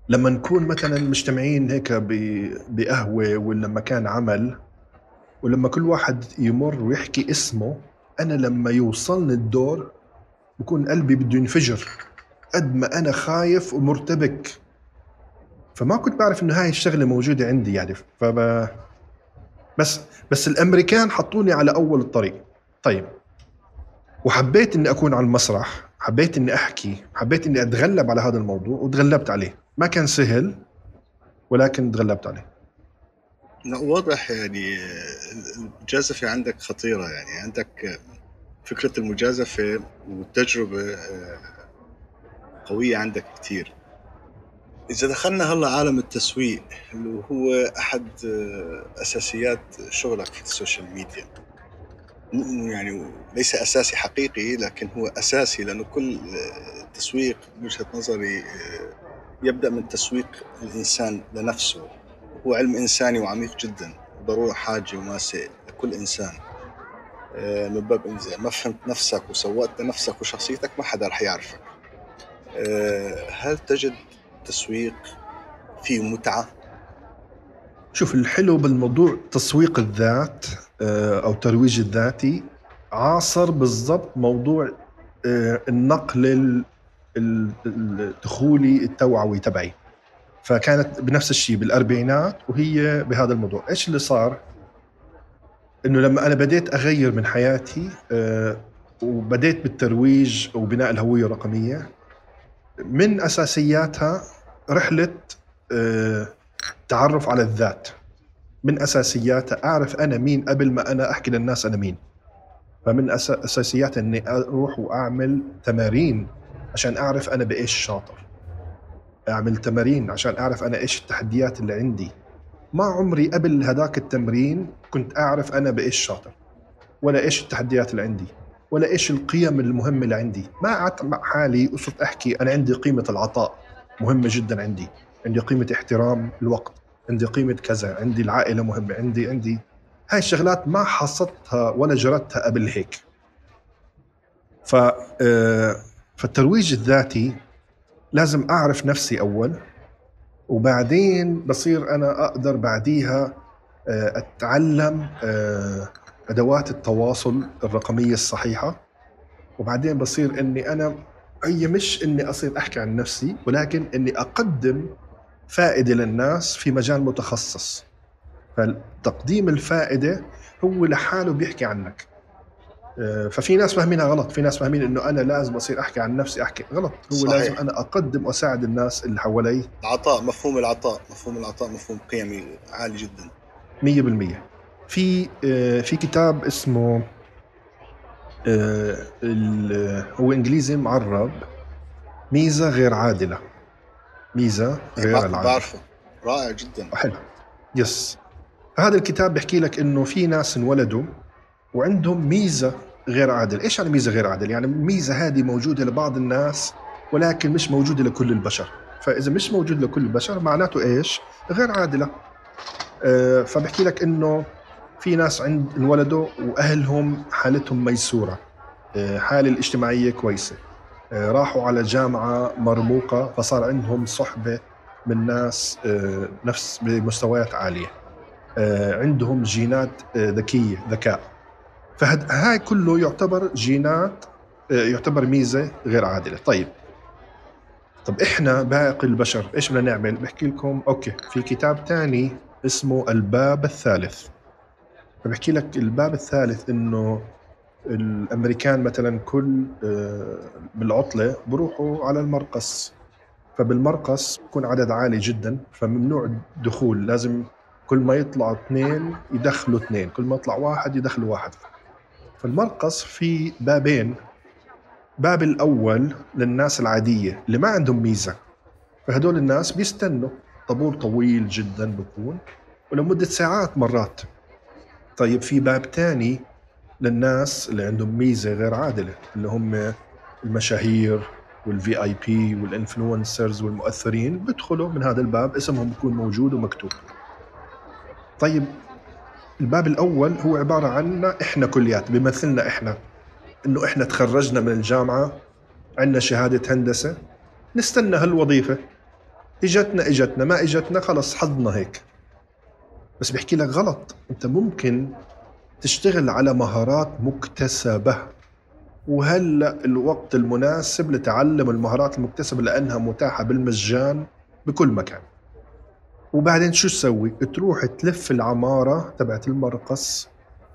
لما نكون مثلا مجتمعين هيك بقهوة ولا مكان عمل ولما كل واحد يمر ويحكي اسمه أنا لما يوصلني الدور بكون قلبي بده ينفجر. قد ما أنا خايف ومرتبك. فما كنت بعرف إنه هاي الشغلة موجودة عندي يعني. فب بس بس الأمريكان حطوني على أول الطريق. طيب. وحبيت إني أكون على المسرح. حبيت إني أحكي. حبيت إني أتغلب على هذا الموضوع وتغلبت عليه. ما كان سهل ولكن تغلبت عليه. واضح يعني المجازفة عندك خطيرة يعني. عندك فكرة المجازفة والتجربة قوية عندك كتير. إذا دخلنا هلا عالم التسويق اللي هو أحد آه، أساسيات شغلك في السوشيال ميديا. يعني ليس أساسي حقيقي لكن هو أساسي لأنه كل آه، تسويق بوجهة نظري آه، يبدأ من تسويق الإنسان لنفسه. هو علم إنساني وعميق جدا ضرورة حاجة وماسة لكل إنسان. من باب إذا ما فهمت نفسك وسوقت نفسك وشخصيتك ما حدا رح يعرفك. هل تجد تسويق فيه متعة؟ شوف الحلو بالموضوع تسويق الذات آه، أو ترويج الذاتي. عاصر بالضبط موضوع آه، النقل الدخولي التوعوي تبعي. فكانت بنفس الشيء بالأربعينات وهي بهذا الموضوع. إيش اللي صار؟ إنه لما أنا بديت أغير من حياتي آه، وبديت بالترويج وبناء الهوية الرقمية من أساسياتها رحلة آه، تعرف على الذات. من أساسياتها أعرف أنا مين قبل ما أنا أحكي للناس أنا مين. فمن أساسياتها إني أروح وأعمل تمارين عشان أعرف أنا بإيش شاطر. أعمل تمارين عشان أعرف أنا إيش التحديات اللي عندي. ما عمري قبل هذاك التمرين كنت أعرف أنا بإيش شاطر ولا إيش التحديات اللي عندي. ولا إيش القيم المهمة اللي عندي؟ ما قعدت مع حالي وصرت أحكي أنا عندي قيمة العطاء مهمة جدا عندي. عندي قيمة احترام الوقت عندي قيمة كذا عندي العائلة مهمة عندي عندي. هاي الشغلات ما حصلتها ولا جرتها قبل هيك. ف آه، فالترويج الذاتي لازم أعرف نفسي أول وبعدين بصير أنا أقدر بعديها آه، أتعلم آه، أدوات التواصل الرقمية الصحيحة. وبعدين بصير إني أنا هي مش إني أصير أحكي عن نفسي ولكن إني أقدم فائدة للناس في مجال متخصص. فتقديم الفائدة هو لحاله بيحكي عنك. آه، ففي ناس فاهمينها غلط. في ناس فاهمين إنه أنا لازم أصير أحكي عن نفسي أحكي غلط. هو صحيح. لازم أنا أقدم وأساعد الناس اللي حوالي. العطاء مفهوم العطاء مفهوم العطاء مفهوم قيمي عالي جدا. 100% في آه، في كتاب اسمه آه، هو إنجليزي معرب. ميزة غير عادلة. ميزة غير العادلة. بعرفه. رائع جدا. حلو. يس هذا الكتاب بيحكي لك إنه في ناس انولدوا وعندهم ميزة غير عادلة، إيش يعني ميزة غير عادلة؟ يعني الميزة هذه موجودة لبعض الناس ولكن مش موجودة لكل البشر، فإذا مش موجود لكل البشر معناته إيش؟ غير عادلة. آه فبحكي لك إنه في ناس عند انولدوا وأهلهم حالتهم ميسورة. آه، الاجتماعية كويسة. آه، راحوا على جامعة مرموقة فصار عندهم صحبة من ناس آه، نفس بمستويات عالية. عندهم جينات ذكية ذكاء. فهاي كله يعتبر جينات يعتبر ميزة غير عادلة. طيب. طب إحنا باقي البشر إيش بدنا نعمل؟ بحكي لكم أوكي في كتاب ثاني اسمه الباب الثالث. فبحكي لك الباب الثالث إنه الأمريكان مثلا كل آه، بالعطلة بروحوا على المرقص. فبالمرقص بكون عدد عالي جدا فممنوع الدخول. لازم كل ما يطلعوا اثنين يدخلوا اثنين كل ما يطلع واحد يدخلوا واحد. فالمرقص في بابين. باب الأول للناس العادية اللي ما عندهم ميزة. فهدول الناس بيستنوا. طابور طويل جدا بكون ولمدة ساعات مرات. طيب في باب تاني للناس اللي عندهم ميزة غير عادلة اللي هم المشاهير وال VIP وال influencers والمؤثرين بيدخلوا من هذا الباب اسمهم بيكون موجود ومكتوب. طيب الباب الأول هو عبارة عنا إحنا كليات بيمثلنا إحنا إنه إحنا تخرجنا من الجامعة عندنا شهادة هندسة نستنى هالوظيفة. إجتنا إجتنا ما إجتنا خلص حظنا هيك. بس بحكي لك غلط. انت ممكن تشتغل على مهارات مكتسبة وهلأ الوقت المناسب لتعلم المهارات المكتسبة لأنها متاحة بالمجان بكل مكان. وبعدين شو تسوي؟ تروح تلف العمارة تبعت المرقص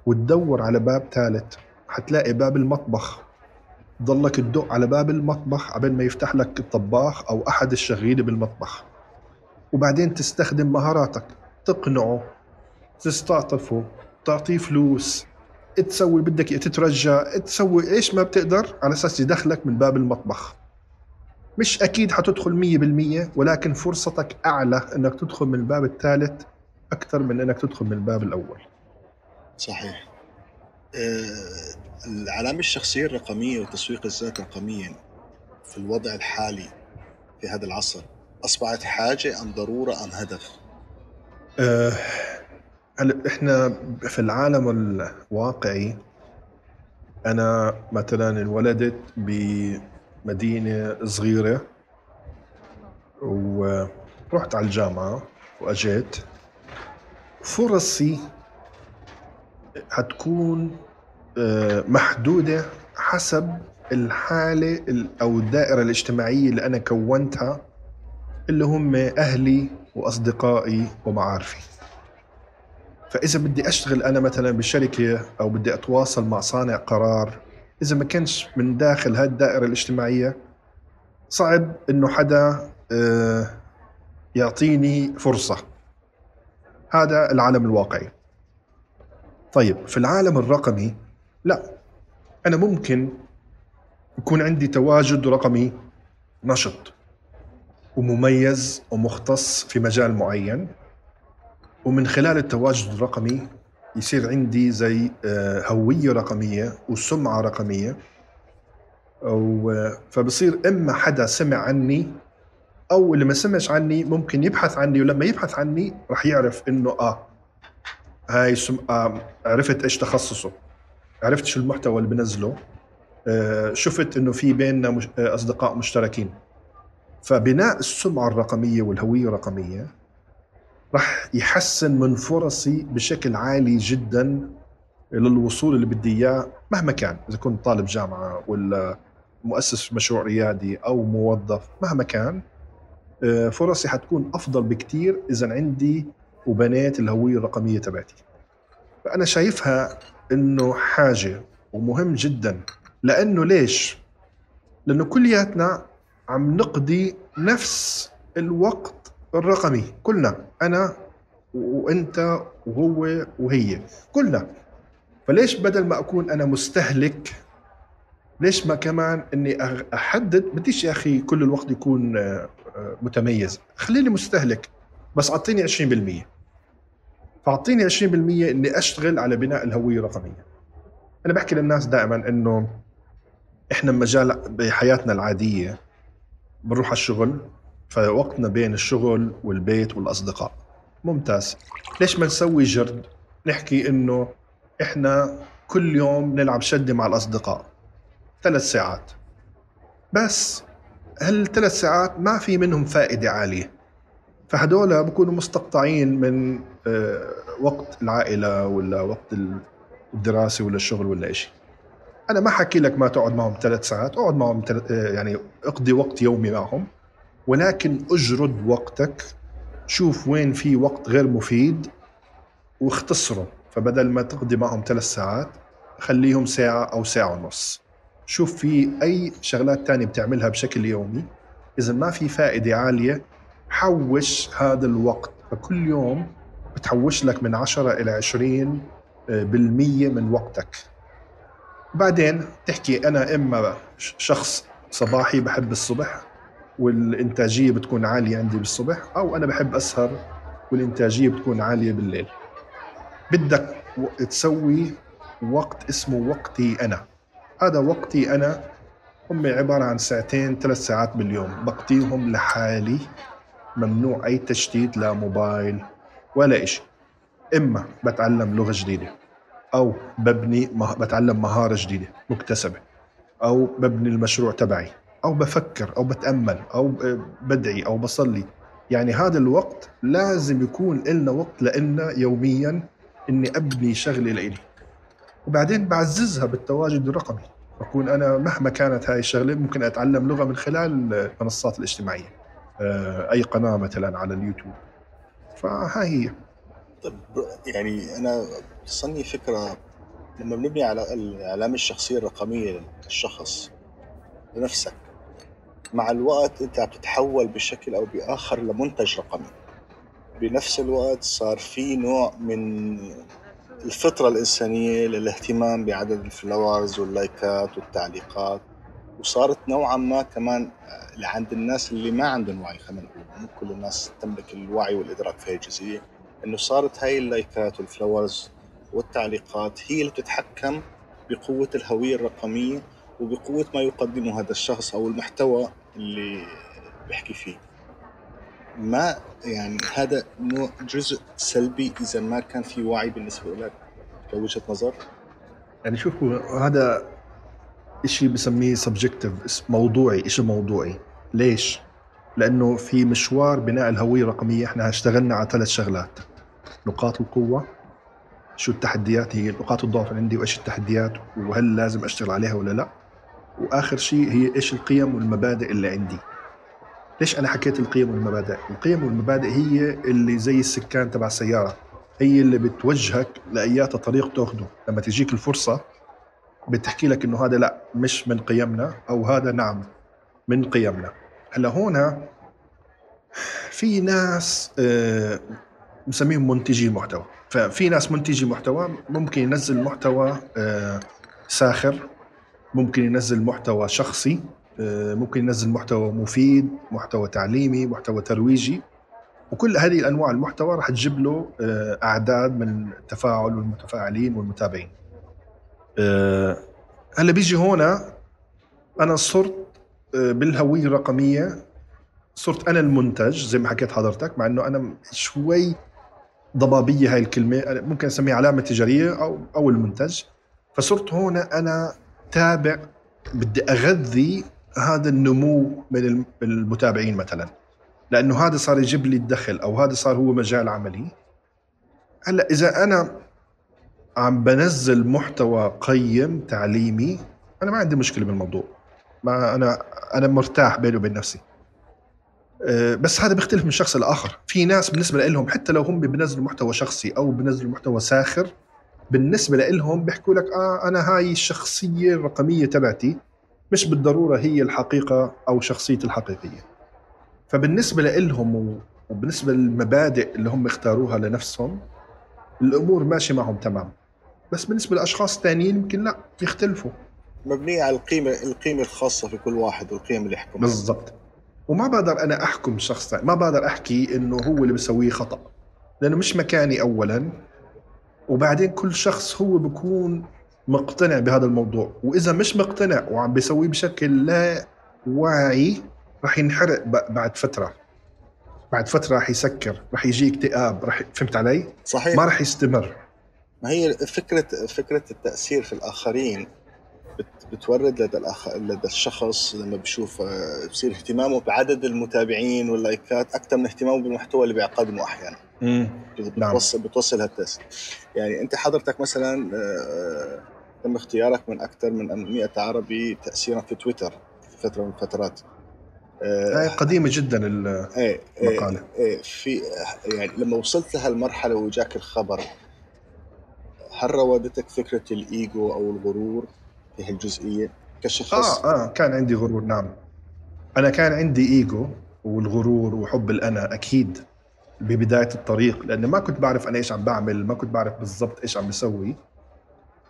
وتدور على باب ثالث. حتلاقي باب المطبخ. ضلك تدق على باب المطبخ قبل ما يفتح لك الطباخ أو أحد الشغيلة بالمطبخ. وبعدين تستخدم مهاراتك. تقنعه. تستعطفه تعطيه فلوس. تسوي بدك تترجى. تسوي إيش ما بتقدر على أساس يدخلك من باب المطبخ. مش أكيد حتدخل 100% ولكن فرصتك أعلى إنك تدخل من الباب الثالث أكثر من إنك تدخل من الباب الأول. صحيح. آه، العلامة الشخصية الرقمية وتسويق الذات رقميا في الوضع الحالي في هذا العصر أصبحت حاجة أم ضرورة أم هدف؟ أه إحنا في العالم الواقعي أنا مثلا انولدت بمدينة صغيرة ورحت على الجامعة وأجيت. فرصي حتكون آه، محدودة حسب الحالة ال- أو الدائرة الاجتماعية اللي أنا كونتها اللي هم أهلي وأصدقائي ومعارفي. فإذا بدي أشتغل أنا مثلا بشركة أو بدي أتواصل مع صانع قرار إذا ما كانش من داخل هاي الدائره الاجتماعية صعب إنه حدا آه، يعطيني فرصة. هذا العالم الواقعي. طيب في العالم الرقمي لا. أنا ممكن يكون عندي تواجد رقمي نشط ومميز ومختص في مجال معين. ومن خلال التواجد الرقمي يصير عندي زي آه، هوية رقمية وسمعة رقمية. و- فبصير إما حدا سمع عني أو اللي ما سمعش عني ممكن يبحث عني ولما يبحث عني رح يعرف إنه آه هاي سم... آه عرفت إيش تخصصه. عرفت شو المحتوى اللي بنزله. آه شفت إنه في بيننا مش... آه أصدقاء مشتركين. فبناء السمعة الرقمية والهوية الرقمية رح يحسن من فرصي بشكل عالي جدا للوصول اللي بدي إياه مهما كان إذا كنت طالب جامعة ولا مؤسس مشروع ريادي أو موظف مهما كان آه، فرصي حتكون أفضل بكتير إذا عندي وبنيت الهوية الرقمية تبعتي فأنا شايفها إنه حاجة ومهم جدا لأنه ليش؟ لأنه كلياتنا عم نقضي نفس الوقت الرقمي. كلنا أنا وأنت وهو وهي. كلنا فليش بدل ما أكون أنا مستهلك ليش ما كمان إني أحدد؟ بديش يا أخي كل الوقت يكون آه، آه، متميز. خليني مستهلك بس أعطيني 20% فأعطيني 20% إني أشتغل على بناء الهوية الرقمية. أنا بحكي للناس دائما إنه إحنا بمجال بحياتنا العادية بنروح على الشغل فوقتنا بين الشغل والبيت والأصدقاء. ممتاز. ليش ما نسوي جرد؟ نحكي إنه إحنا كل يوم نلعب شدة مع الأصدقاء. ثلاث ساعات. بس هالثلاث ساعات ما في منهم فائدة عالية. فهدول بكونوا مستقطعين من آه، وقت العائلة ولا وقت الدراسة ولا الشغل ولا إشي. أنا ما حكي لك ما تقعد معهم ثلاث ساعات اقعد معهم. آه، يعني اقضي وقت يومي معهم. ولكن اجرد وقتك شوف وين في وقت غير مفيد واختصره. فبدل ما تقضي معهم ثلاث ساعات خليهم ساعة أو ساعة ونص. شوف في أي شغلات تانية بتعملها بشكل يومي. إذا ما في فائدة عالية حوش هذا الوقت. فكل يوم بتحوش لك من 10 إلى 20 بالمية من وقتك. بعدين تحكي أنا إما شخص صباحي بحب الصبح والإنتاجية بتكون عالية عندي بالصبح أو أنا بحب أسهر والإنتاجية بتكون عالية بالليل. بدك تسوي وقت اسمه وقتي أنا. هذا وقتي أنا هم عبارة عن ساعتين ثلاث ساعات باليوم. بقضيهم لحالي ممنوع أي تشتيت لا موبايل ولا إشي. إما بتعلم لغة جديدة أو ببني. بتعلم مهارة جديدة مكتسبة أو ببني المشروع تبعي. أو بفكر أو بتأمل أو ب- بدعي أو بصلي. يعني هذا الوقت لازم يكون إلنا وقت لإلنا يوميا إني أبني شغلة لإلي. وبعدين بعززها بالتواجد الرقمي. بكون أنا مهما كانت هاي الشغلة ممكن أتعلم لغة من خلال المنصات الاجتماعية آه، أي قناة مثلا على اليوتيوب. فهاي هي. طب يعني أنا بتوصلني فكرة لما بنبني على العلامه الشخصيه الرقميه للشخص لنفسك مع الوقت انت عم تتحول بشكل أو بآخر لمنتج رقمي. بنفس الوقت صار في نوع من الفطرة الإنسانية للاهتمام بعدد ال followers واللايكات والتعليقات وصارت نوعا ما كمان لعند الناس اللي ما عندهم وعي خلينا نقول مو كل الناس تملك الوعي والإدراك في هي الجزئية إنه صارت هاي اللايكات وال followers والتعليقات هي اللي بتتحكم بقوة الهوية الرقمية وبقوة ما يقدمه هذا الشخص أو المحتوى اللي بيحكي فيه. ما يعني هذا نوع جزء سلبي إذا ما كان في وعي بالنسبة لك كوجهة نظر؟ يعني شوفوا هذا شيء بسميه سبجكتيف موضوعي شيء موضوعي. ليش؟ لأنه في مشوار بناء الهوية الرقمية إحنا اشتغلنا على ثلاث شغلات. نقاط القوة شو التحديات هي نقاط الضعف عندي وإيش التحديات وهل لازم أشتغل عليها ولا لا. وآخر شيء هي إيش القيم والمبادئ اللي عندي. ليش أنا حكيت القيم والمبادئ؟ القيم والمبادئ هي اللي زي السكان تبع السيارة. هي اللي بتوجهك لأيات طريق تأخده. لما تجيك الفرصة بتحكي لك إنه هذا لا مش من قيمنا أو هذا نعم من قيمنا. هلأ هون في ناس آه، مسميهم منتجي محتوى. ففي ناس منتجي محتوى ممكن ينزل محتوى آه، ساخر ممكن ينزل محتوى شخصي آه، ممكن ينزل محتوى مفيد محتوى تعليمي محتوى ترويجي. وكل هذه الأنواع المحتوى راح تجيب له آه، أعداد من التفاعل والمتفاعلين والمتابعين. آه، هلا بيجي هون أنا صرت بالهوية الرقمية صرت أنا المنتج زي ما حكيت حضرتك مع إنه أنا شوي ضبابية هاي الكلمة ممكن أسميها علامة تجارية أو أو المنتج. فصرت هون أنا تابع. بدي أغذي هذا النمو من المتابعين مثلا. لأنه هذا صار يجيب لي الدخل أو هذا صار هو مجال عملي. هلأ إذا أنا عم بنزل محتوى قيم تعليمي أنا ما عندي مشكلة بالموضوع. ما أنا أنا مرتاح بيني وبين نفسي. أه، بس هذا بيختلف من شخص لآخر. في ناس بالنسبة لهم حتى لو هم بينزلوا محتوى شخصي أو بينزلوا محتوى ساخر بالنسبة لهم بيحكوا لك آه أنا هاي الشخصية الرقمية تبعتي مش بالضرورة هي الحقيقة أو شخصيتي الحقيقية. فبالنسبة لهم وبالنسبة للمبادئ اللي هم اختاروها لنفسهم الأمور ماشية معهم تمام. بس بالنسبة لأشخاص ثانيين يمكن لا يختلفوا. مبنية على القيمة القيمة الخاصة في كل واحد والقيم اللي يحكم. بالضبط. وما بقدر أنا أحكم شخص ما بقدر أحكي إنه هو اللي بيسويه خطأ. لأنه مش مكاني اولا. وبعدين كل شخص هو بيكون مقتنع بهذا الموضوع. وإذا مش مقتنع وعم بيسويه بشكل لا واعي راح ينحرق بعد فترة. بعد فترة راح يسكر راح يجي اكتئاب راح فهمت علي؟ صحيح. ما راح يستمر. ما هي فكره فكرة التأثير في الآخرين. بتورد لدى الأخ... لدى الشخص لما بشوف آه، بصير اهتمامه بعدد المتابعين واللايكات أكثر من اهتمامه بالمحتوى اللي بيقدمه أحيانا. امم بتوصل نعم. بتوصل هالتست يعني أنت حضرتك مثلا آه، تم اختيارك من أكثر من 100 عربي تاثيرا في تويتر في فترة من الفترات. آه قديمة جدا إيه، المقالة. إيه إيه في يعني لما وصلت لهالمرحلة وجاك الخبر هل راودتك فكرة الإيجو أو الغرور؟ في هالجزئيه كشخص؟ آه آه كان عندي غرور نعم. أنا كان عندي إيجو والغرور وحب الأنا أكيد ببداية الطريق لاني ما كنت بعرف أنا إيش عم بعمل ما كنت بعرف بالضبط إيش عم بسوي.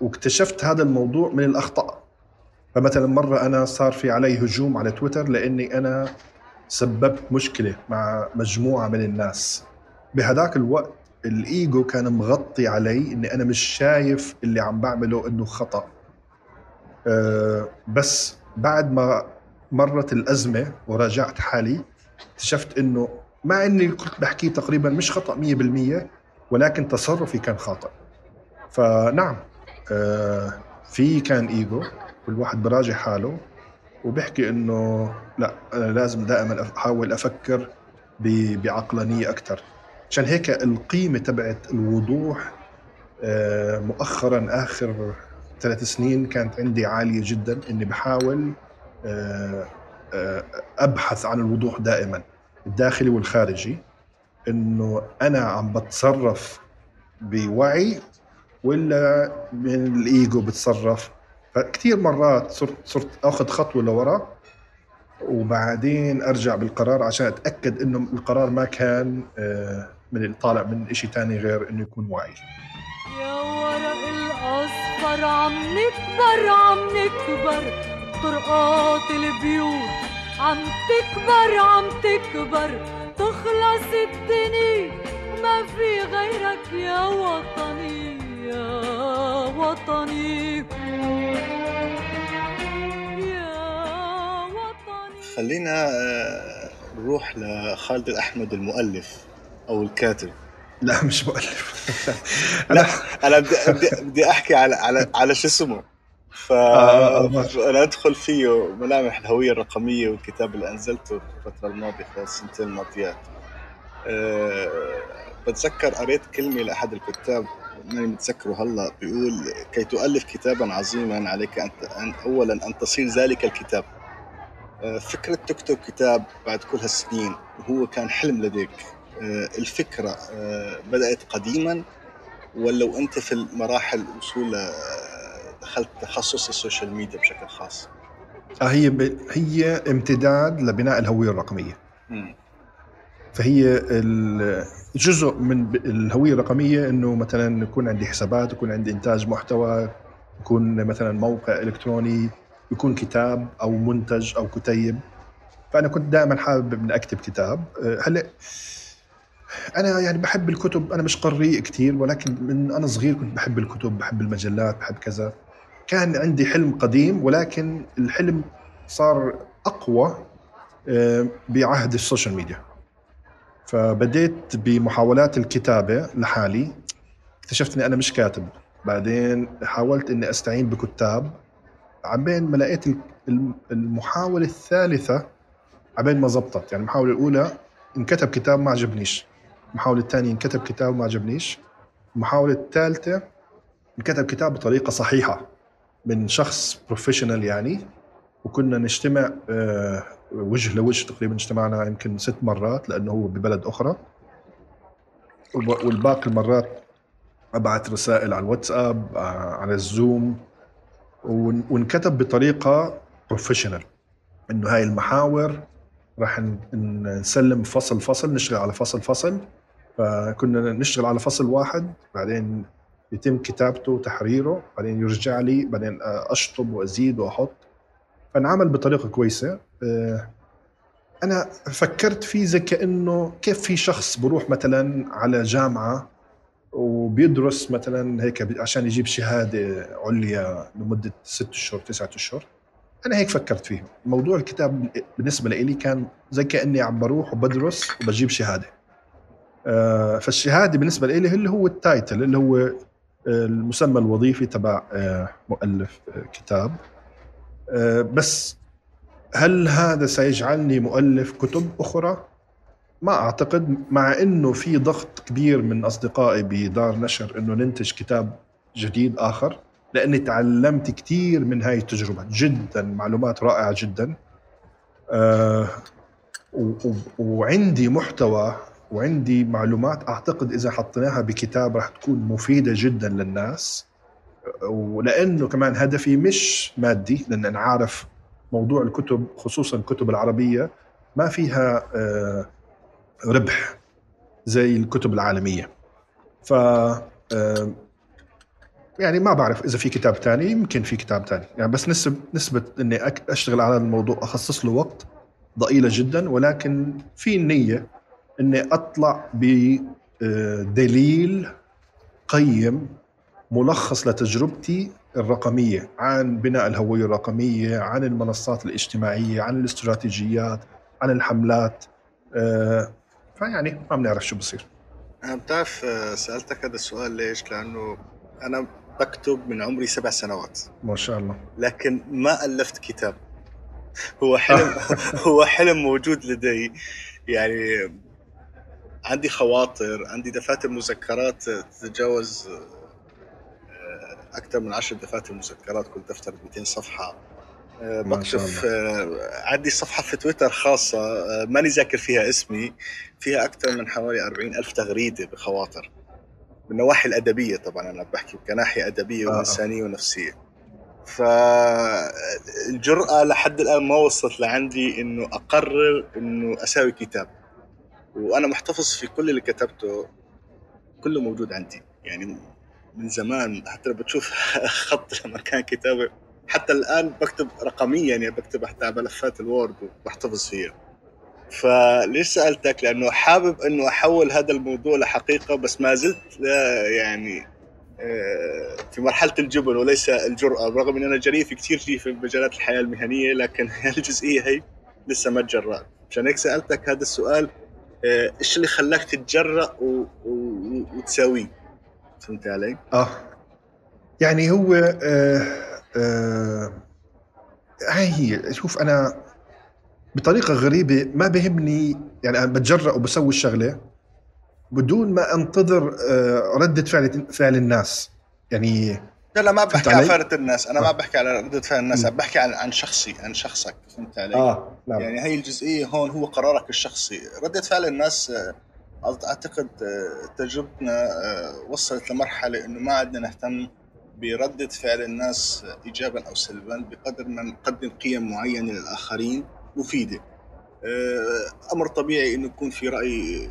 واكتشفت هذا الموضوع من الأخطاء. فمثلا مرة أنا صار في علي هجوم على تويتر لأني أنا سببت مشكلة مع مجموعة من الناس. بهذاك الوقت الإيجو كان مغطي علي إني أنا مش شايف اللي عم بعمله إنه خطأ. بس بعد ما مرت الأزمة وراجعت حالي اكتشفت إنه مع إني كنت بحكيه تقريبا مش خطأ 100% ولكن تصرفي كان خاطئ. فنعم أه في كان إيجو كل واحد براجع حاله وبيحكي إنه لا أنا لازم دائما أحاول أفكر بعقلانية أكثر عشان هيك القيمة تبعت الوضوح آه، مؤخرا آخر ثلاث سنين كانت عندي عالية جدا إني بحاول آه، آه، أبحث عن الوضوح دائما الداخلي والخارجي إنه أنا عم بتصرف بوعي ولا من الإيجو بتصرف. فكثير مرات صرت صرت أخذ خطوة لورا وبعدين أرجع بالقرار عشان أتأكد إنه القرار ما كان آه، من طالع من شيء ثاني غير إنه يكون واعي الاصفر عم نكبر عم نكبر طرقات البيوت عم تكبر عم تكبر. تخلص الدنيا ما في غيرك يا وطني يا وطني. يا وطني. خلينا آه، نروح لخالد الأحمد المؤلف أو الكاتب. لا مش مؤلف لا. أنا بدي بدي, بدي أحكي على على على شو اسمه. ف آه، آه. فأنا أدخل فيه ملامح الهوية الرقمية والكتاب اللي أنزلته الفترة الماضية خلال السنتين الماضيات أه بتذكر قريت كلمة لأحد الكتاب ماني متذكره هلا بيقول كي تؤلف كتابا عظيما عليك أن أولا أن تصير ذلك الكتاب. آه، فكرة تكتب كتاب بعد كل هالسنين وهو كان حلم لديك. آه، الفكرة آه، بدأت قديما ولا وأنت في المراحل وصول آه، دخلت تخصص ال social media بشكل خاص؟ آه، هي ب... هي امتداد لبناء الهوية الرقمية مم. فهي جزء من الهوية الرقمية إنه مثلا يكون عندي حسابات يكون عندي إنتاج محتوى يكون مثلا موقع إلكتروني يكون كتاب أو منتج أو كتيب فأنا كنت دائما حابب إني أكتب كتاب أه، هلأ أنا يعني بحب الكتب أنا مش قارئ كثير ولكن من أنا صغير كنت بحب الكتب بحب المجلات بحب كذا. كان عندي حلم قديم ولكن الحلم صار أقوى أه، بعهد ال social media. فبديت بمحاولات الكتابة لحالي. اكتشفت إني أنا مش كاتب. بعدين حاولت إني أستعين بكتاب. عبين ما لقيت ال- الم- المحاولة الثالثة عبين ما زبطت. يعني المحاولة الأولى انكتب كتاب ما عجبنيش. المحاولة الثانية انكتب كتاب ما عجبنيش. المحاولة الثالثة انكتب كتاب بطريقة صحيحة من شخص بروفيشنال يعني. وكنا نجتمع آه، وجه لوجه تقريبا اجتمعنا يمكن ست مرات لأنه هو ببلد أخرى. وب- والباقي المرات أبعث رسائل على الواتساب آه، على الزوم. وانكتب بطريقة بروفيشنال إنه هاي المحاور راح نسلم فصل فصل نشتغل على فصل فصل. فكنا نشتغل على فصل واحد بعدين يتم كتابته وتحريره بعدين يرجع لي بعدين أشطب وأزيد وأحط. فانعمل بطريقة كويسة. آه، أنا فكرت فيه زي كأنه كيف في شخص بروح مثلا على جامعة وبيدرس مثلا هيك عشان يجيب شهادة عليا لمدة ست أشهر تسعة أشهر. أنا هيك فكرت فيه موضوع الكتاب بالنسبة لي كان زي كأني عم بروح وبدرس وبجيب شهادة. فالشهادة بالنسبة لي اللي هو التايتل اللي هو آه، المسمى الوظيفي تبع آه، مؤلف آه، كتاب. آه، بس هل هذا سيجعلني مؤلف كتب أخرى؟ ما أعتقد مع إنه في ضغط كبير من أصدقائي بدار نشر إنه ننتج كتاب جديد آخر لأني تعلمت كثير من هاي التجربة. جدا معلومات رائعة جدا. آه و- وعندي محتوى وعندي معلومات أعتقد إذا حطيناها بكتاب راح تكون مفيدة جدا للناس. ولأنه كمان هدفي مش مادي لأن أنا عارف موضوع الكتب خصوصا الكتب العربية ما فيها آه، ربح زي الكتب العالمية. ف آه، يعني ما بعرف إذا في كتاب تاني يمكن في كتاب تاني. يعني بس نسب نسبة إني أشتغل على الموضوع أخصص له وقت ضئيلة جدا ولكن في نية إني أطلع بدليل قيم ملخص لتجربتي الرقمية عن بناء الهوية الرقمية عن المنصات الاجتماعية عن الاستراتيجيات عن الحملات. آه، فيعني ما بنعرف شو بصير. أنا بتعرف آه، سألتك هذا السؤال ليش؟ لأنه أنا بكتب من عمري سبع سنوات. ما شاء الله. لكن ما ألفت كتاب. هو حلم هو حلم موجود لدي. يعني عندي خواطر عندي دفاتر مذكرات تتجاوز آه، أكثر من عشر دفاتر مذكرات كل دفتر 200 صفحة. آه، بكتب آه، عندي صفحة في تويتر خاصة آه، ماني ذاكر فيها اسمي فيها أكثر من حوالي 40 ألف تغريدة بخواطر. من النواحي الأدبية طبعا أنا بحكي كناحية أدبية آه، آه. وإنسانية ونفسية. فالجرأة لحد الآن ما وصلت لعندي إنه أقرر إنه أساوي كتاب. وأنا محتفظ في كل اللي كتبته كله موجود عندي. يعني من زمان حتى لو بتشوف خط لما كان كتابة حتى الآن بكتب رقميا يعني بكتب حتى ملفات الوورد وبحتفظ فيها. فليش سألتك؟ لأنه حابب إنه أحول هذا الموضوع لحقيقة بس ما زلت لا يعني آه، في مرحلة الجبن وليس الجرأة. برغم ان أنا جريء في كثير شيء في مجالات الحياة المهنية لكن الجزئية هي لسه ما تجرأت. عشان هيك سألتك هذا السؤال إيش اللي خلاك تتجرأ و... و... وتساويه؟ فهمت علي؟ آه. يعني هو آه آه هاي هي. شوف أنا بطريقة غريبة ما بهمني يعني أنا بتجرأ وبسوي الشغلة بدون ما أنتظر آه ردة فعل فعل الناس. يعني لا لا ما بحكي؟ على فارة الناس أنا ما آه. بحكي على ردة فعل الناس. أنا بحكي عن عن شخصي عن شخصك فهمت علي؟ آه نعم يعني هي الجزئية هون هو قرارك الشخصي ردة فعل الناس آه، أعتقد آه، تجربتنا آه، وصلت لمرحلة إنه ما عدنا نهتم بردة فعل الناس آه، ايجابا أو سلبا بقدر ما نقدم قيم معينة للآخرين مفيدة آه، أمر طبيعي إنه يكون في رأي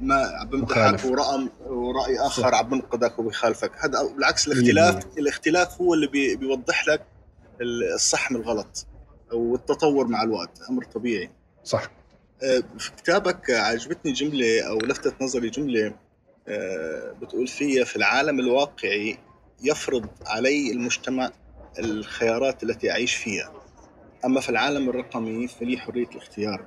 ما عم بمدحك. ورأم ورأي آخر. عم بنقدك وبيخالفك هذا بالعكس مية الاختلاف الاختلاف هو اللي بي- بيوضح لك الصح من الغلط أو التطور مع الوقت أمر طبيعي. صح. آه، في كتابك عجبتني جملة أو لفتت نظري جملة آه، بتقول فيها في العالم الواقعي يفرض علي المجتمع الخيارات التي أعيش فيها. أما في العالم الرقمي فلي حرية الاختيار.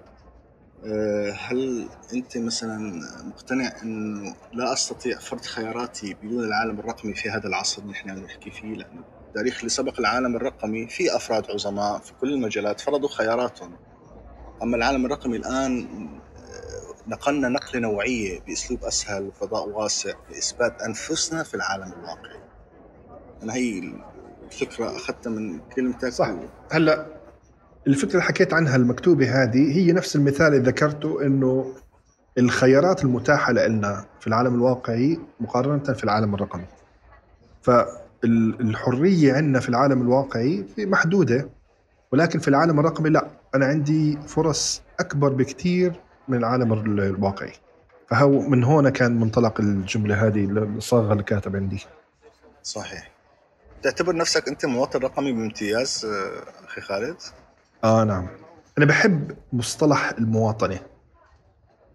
هل أنت مثلا مقتنع أنه لا أستطيع فرض خياراتي بدون العالم الرقمي في هذا العصر اللي نحن نحكي فيه لأنه التاريخ اللي سبق العالم الرقمي في أفراد عظماء في كل المجالات فرضوا خياراتهم أما العالم الرقمي الآن آه، نقلنا نقلة نوعية بأسلوب أسهل وفضاء واسع لإثبات أنفسنا في العالم الواقعي. أنا هي الفكرة أخذتها من كلمتك صح. هلأ الفكرة اللي حكيت عنها المكتوبة هذه هي نفس المثال اللي ذكرته إنه الخيارات المتاحة لنا في العالم الواقعي مقارنة في العالم الرقمي فالحرية عندنا في العالم الواقعي محدودة ولكن في العالم الرقمي لا أنا عندي فرص أكبر بكثير من العالم ال- الواقعي فهو من هون كان منطلق الجملة هذه الصاغة اللي كاتب عندي صحيح. تعتبر نفسك أنت مواطن رقمي بامتياز آه، أخي خالد؟ آه نعم. أنا بحب مصطلح المواطنة.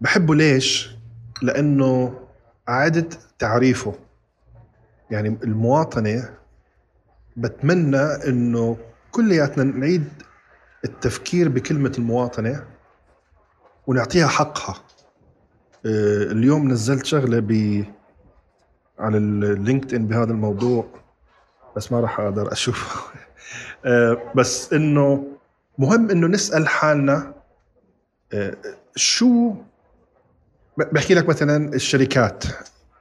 بحبه ليش؟ لأنه أعادة تعريفه. يعني المواطنة بتمنى أنه كلياتنا نعيد التفكير بكلمة المواطنة ونعطيها حقها. آه، اليوم نزلت شغلة ب على اللينكد ان بهذا الموضوع بس ما راح أقدر أشوفه. آه، بس إنه مهم إنه نسأل حالنا آه، شو بحكي لك مثلا الشركات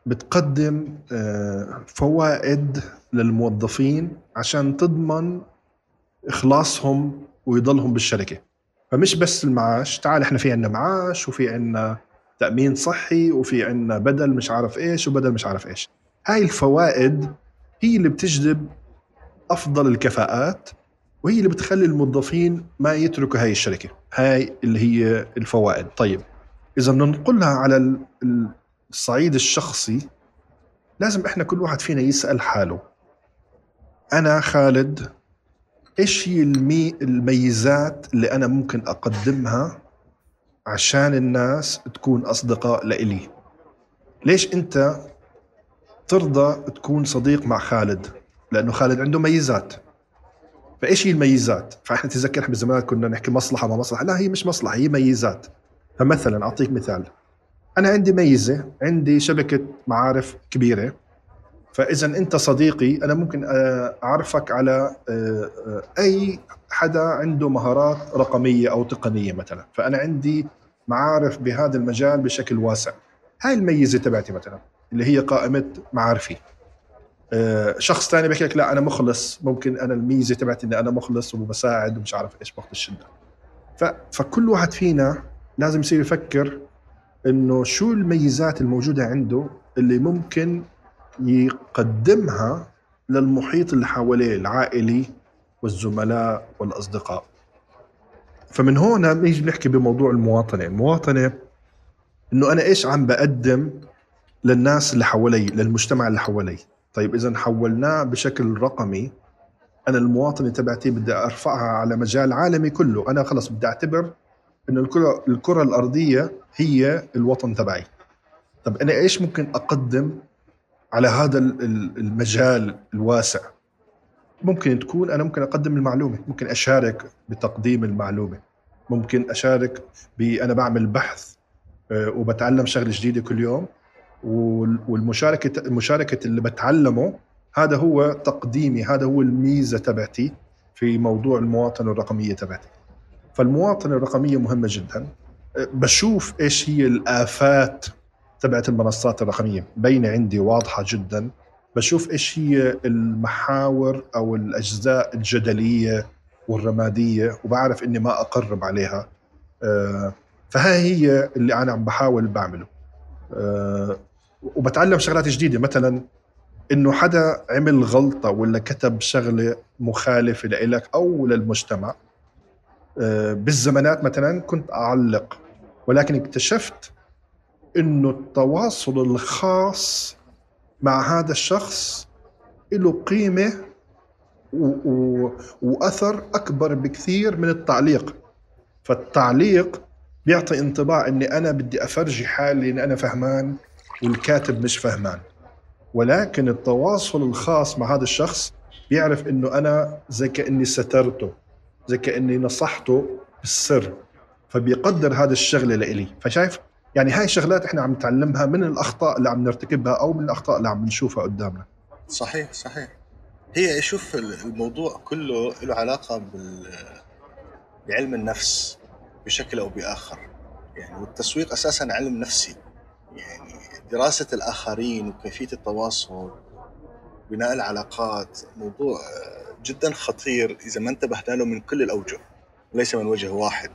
بتقدم آه، فوائد للموظفين عشان تضمن إخلاصهم ويضلهم بالشركة. فمش بس المعاش تعال إحنا في عنا معاش وفي عنا تأمين صحي وفي عنا بدل مش عارف إيش وبدل مش عارف إيش. هاي الفوائد هي اللي بتجذب أفضل الكفاءات وهي اللي بتخلي الموظفين ما يتركوا هاي الشركة هاي اللي هي الفوائد. طيب إذا بدنا ننقلها على ال- ال- الصعيد الشخصي لازم إحنا كل واحد فينا يسأل حاله. أنا خالد إيش هي المي الميزات اللي أنا ممكن أقدمها عشان الناس تكون أصدقاء لإلي؟ ليش أنت ترضى تكون صديق مع خالد؟ لأنه خالد عنده ميزات. فإيش هي الميزات؟ فإحنا تذكر إحنا بالزمان كنا نحكي مصلحة ما مصلحة. لا هي مش مصلحة هي ميزات. فمثلا أعطيك مثال. أنا عندي ميزة عندي شبكة معارف كبيرة. فاذا أنت صديقي أنا ممكن آه، أعرفك على آه، آه، أي حدا عنده مهارات رقمية أو تقنية مثلا. فأنا عندي معارف بهذا المجال بشكل واسع. هاي الميزة تبعتي مثلا اللي هي قائمة معارفي. شخص ثاني بيحكي لك لا أنا مخلص. ممكن أنا الميزة تبعتي إني أنا مخلص وبساعد ومش عارف إيش وقت الشدة. ف... فكل واحد فينا لازم يصير يفكر إنه شو الميزات الموجودة عنده اللي ممكن يقدمها للمحيط اللي حواليه العائلي والزملاء والأصدقاء. فمن هون نيجي نحكي بموضوع المواطنة. المواطنة إنه أنا إيش عم بقدم للناس اللي حوالي للمجتمع اللي حوالي. طيب إذا حولناه بشكل رقمي أنا المواطنة تبعتي بدي أرفعها على مجال عالمي كله. أنا خلص بدي أعتبر إنه الكره الكرة الأرضية هي الوطن تبعي. طب أنا إيش ممكن أقدم على هذا ال- ال- المجال الواسع؟ ممكن تكون أنا ممكن أقدم المعلومة ممكن أشارك بتقديم المعلومة ممكن أشارك بانا بعمل بحث آه، وبتعلم شغلة جديدة كل يوم. والمشاركه المشاركة اللي بتعلمه هذا هو تقديمي هذا هو الميزة تبعتي في موضوع المواطنه الرقمية تبعتي. فالمواطنه الرقمية مهمة جدا. بشوف إيش هي الآفات تبعت المنصات الرقمية. بينه عندي واضحة جدا. بشوف إيش هي المحاور أو الأجزاء الجدلية والرمادية وبعرف إني ما أقرب عليها. أه، فهاي هي اللي أنا عم بحاول بعمله. أه، وبتعلم شغلات جديدة مثلا إنه حدا عمل غلطة ولا كتب شغلة مخالفة لإلك أو للمجتمع آه، بالزمانات مثلا كنت أعلق ولكن اكتشفت إنه التواصل الخاص مع هذا الشخص له قيمة و... و... وأثر أكبر بكثير من التعليق. فالتعليق بيعطي انطباع إني أنا بدي أفرجي حالي ان أنا فهمان. والكاتب مش فهمان. ولكن التواصل الخاص مع هذا الشخص بيعرف إنه أنا زي كاني سترته زي كاني نصحته بالسر فبيقدر هذا الشغلة لإلي. فشايف؟ يعني هاي الشغلات إحنا عم نتعلمها من الأخطاء اللي عم نرتكبها أو من الأخطاء اللي عم نشوفها قدامنا. صحيح صحيح. هي شوف الموضوع كله له علاقة بال... بعلم النفس بشكل أو بآخر. يعني والتسويق أساسا علم نفسي. يعني دراسة الآخرين وكيفية التواصل بناء العلاقات موضوع جدا خطير إذا ما انتبهنا له من كل الأوجه وليس من وجه واحد.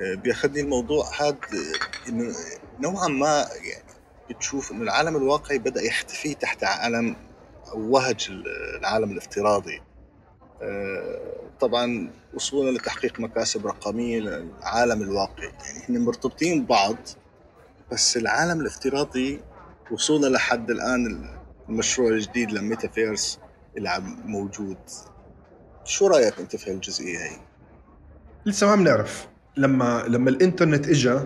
بيأخذني الموضوع هذا انه نوعا ما يعني بتشوف إنه العالم الواقعي بدأ يختفي تحت عالم أو وهج العالم الافتراضي. طبعا وصولا لتحقيق مكاسب رقمية للعالم الواقعي. يعني هن مرتبطين ببعض بس العالم الافتراضي وصولا لحد الآن المشروع الجديد لميتافيرس اللي عم موجود. شو رأيك أنت في هالجزئية هي؟ لسه ما بنعرف لما لما الإنترنت اجى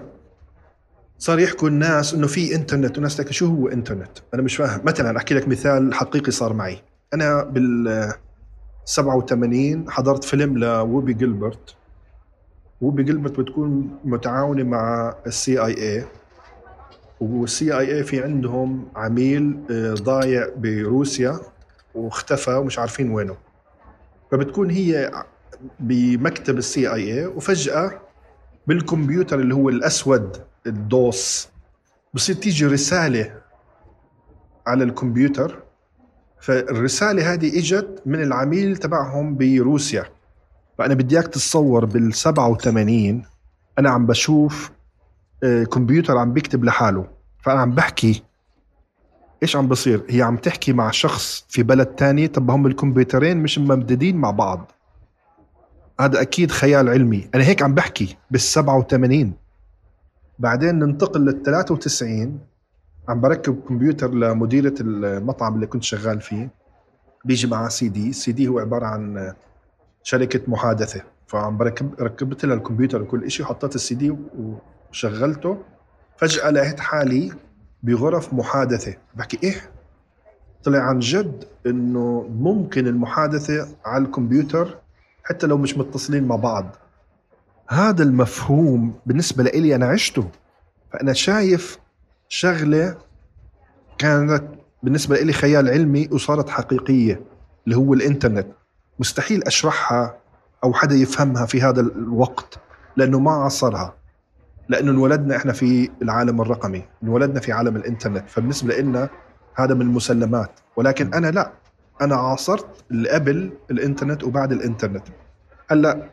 صار يحكوا الناس إنه في إنترنت وناس تحكي شو هو إنترنت؟ أنا مش فاهم. مثلا أحكي لك مثال حقيقي صار معي. أنا بال 87 حضرت فيلم لووبي غولدبرغ. ووبي غولدبرغ بتكون متعاونة مع ال CIA وال CIA في عندهم عميل آه، ضايع بروسيا واختفى ومش عارفين وينه. فبتكون هي بمكتب ال CIA وفجأة بالكمبيوتر اللي هو الأسود ال DOS بصير تيجي رسالة على الكمبيوتر. فالرسالة هذه إجت من العميل تبعهم بروسيا. فأنا بدي إياك تتصور بال 87 أنا عم بشوف كمبيوتر عم بيكتب لحاله. فأنا عم بحكي إيش عم بصير؟ هي عم تحكي مع شخص في بلد تاني طب هم الكمبيوترين مش ممددين مع بعض. هذا أكيد خيال علمي. أنا هيك عم بحكي بال 87 بعدين ننتقل لل 93 عم بركب كمبيوتر لمديرة المطعم اللي كنت شغال فيه. بيجي معاه CD. ال CD هو عبارة عن شركة محادثة. فعم بركب ركبت لها الكمبيوتر وكل شيء حطيت السي دي وشغلته فجأة لقيت حالي بغرف محادثة. بحكي إيه؟ طلع عن جد إنه ممكن المحادثة على الكمبيوتر حتى لو مش متصلين مع بعض. هذا المفهوم بالنسبة لإلي أنا عشته. فأنا شايف شغلة كانت بالنسبة لي خيال علمي وصارت حقيقية اللي هو الإنترنت. مستحيل أشرحها أو حدا يفهمها في هذا الوقت لأنه ما عصرها لأنه انولدنا إحنا في العالم الرقمي انولدنا في عالم الإنترنت فبالنسبة لنا هذا من المسلمات. ولكن أنا لا أنا عاصرت اللي قبل الإنترنت وبعد الإنترنت. هلأ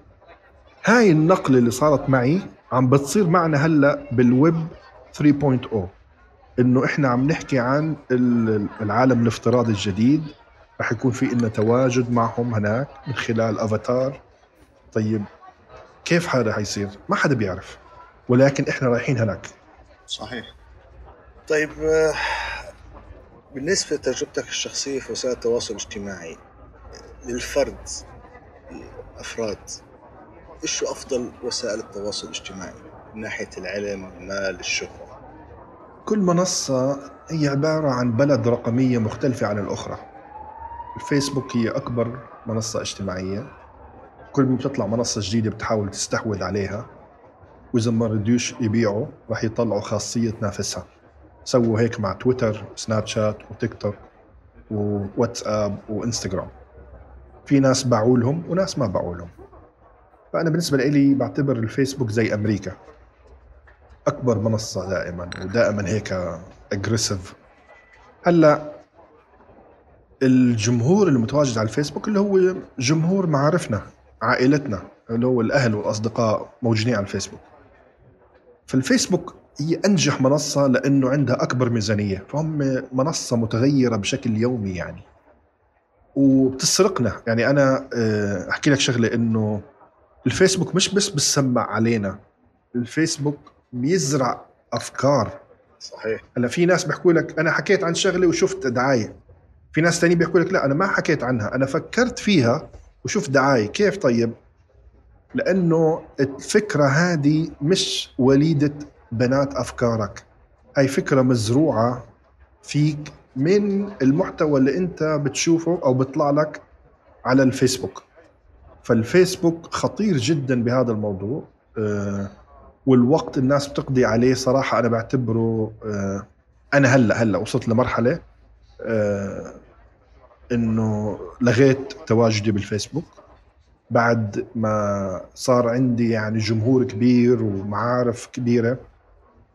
هاي النقلة اللي صارت معي عم بتصير معنا هلأ بالويب 3.0 إنه إحنا عم نحكي عن ال- العالم الافتراضي الجديد. رح يكون في لنا تواجد معهم هناك من خلال أفاتار. طيب كيف هذا حيصير؟ ما حدا بيعرف. ولكن إحنا رايحين هناك. صحيح. طيب بالنسبة لتجربتك الشخصية في وسائل التواصل الاجتماعي للفرد الافراد إيش أفضل وسائل التواصل الاجتماعي من ناحية العلم المال الشهرة؟ كل منصة هي عبارة عن بلد رقمية مختلفة عن الأخرى. الفيسبوك هي أكبر منصة اجتماعية. كل ما بتطلع منصة جديدة بتحاول تستحوذ عليها. وإذا ما ردوش يبيعوا راح يطلعوا خاصية تنافسها. سووا هيك مع تويتر وسناب شات وتيك توك وواتساب وإنستغرام. في ناس باعوا لهم وناس ما باعوا لهم. فأنا بالنسبة لي بعتبر الفيسبوك زي أمريكا. أكبر منصة دائما ودائما هيك اجريسيف هلأ الجمهور المتواجد على الفيسبوك اللي هو جمهور معارفنا عائلتنا اللي هو الأهل والأصدقاء موجودين على الفيسبوك. فالفيسبوك هي أنجح منصة لأنه عندها أكبر ميزانية فهم منصة متغيرة بشكل يومي يعني. وبتسرقنا. يعني أنا آه، أحكي لك شغلة إنه الفيسبوك مش بس بتسمع علينا الفيسبوك بيزرع أفكار. صحيح. هلأ في ناس بيحكوا لك أنا حكيت عن شغلة وشفت دعاية. في ناس تانيين بيحكوا لك لا أنا ما حكيت عنها أنا فكرت فيها وشفت دعاية. كيف طيب؟ لأنه الفكرة هذه مش وليدة بنات أفكارك. هاي فكرة مزروعة فيك من المحتوى اللي أنت بتشوفه أو بيطلع لك على الفيسبوك. فالفيسبوك خطير جدا بهذا الموضوع آه، والوقت الناس بتقضي عليه صراحة أنا بعتبره آه، أنا هلأ هلأ وصلت لمرحلة آه، إنه لغيت تواجدي بالفيسبوك. بعد ما صار عندي يعني جمهور كبير ومعارف كبيرة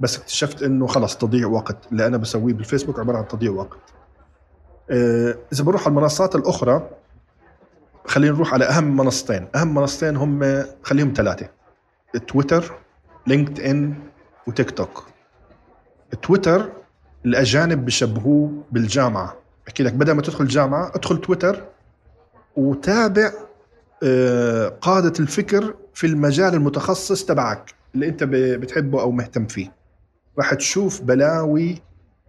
بس اكتشفت إنه خلص تضيع وقت اللي أنا بسويه بالفيسبوك عبارة عن تضييع وقت. آه، إذا بروح على المنصات الأخرى خلينا نروح على أهم منصتين. أهم منصتين هم خليهم ثلاثة تويتر لينكد ان وتيك توك. تويتر الأجانب بشبهوه بالجامعة. بحكي لك بدل ما تدخل جامعة ادخل تويتر وتابع قادة الفكر في المجال المتخصص تبعك اللي أنت بتحبه أو مهتم فيه. راح تشوف بلاوي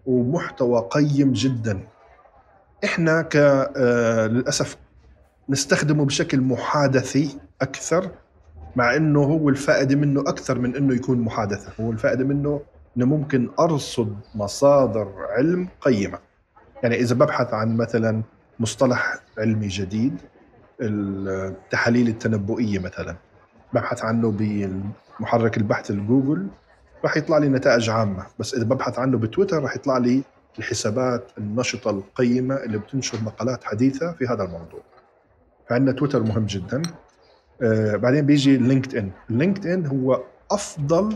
ومحتوى قيم جدا. إحنا ك آه، للأسف نستخدمه بشكل محادثي أكثر مع إنه هو الفائدة منه أكثر من إنه يكون محادثة. هو الفائدة منه إنه ممكن أرصد مصادر علم قيمة. يعني إذا ببحث عن مثلا مصطلح علمي جديد التحاليل التنبؤية مثلا. ببحث عنه بمحرك البحث الجوجل راح يطلع لي نتائج عامة. بس إذا ببحث عنه بتويتر راح يطلع لي الحسابات النشطة القيمة اللي بتنشر مقالات حديثة في هذا الموضوع. فعندنا تويتر مهم جدا. آه بعدين بيجي لينكد ان لينكد ان هو أفضل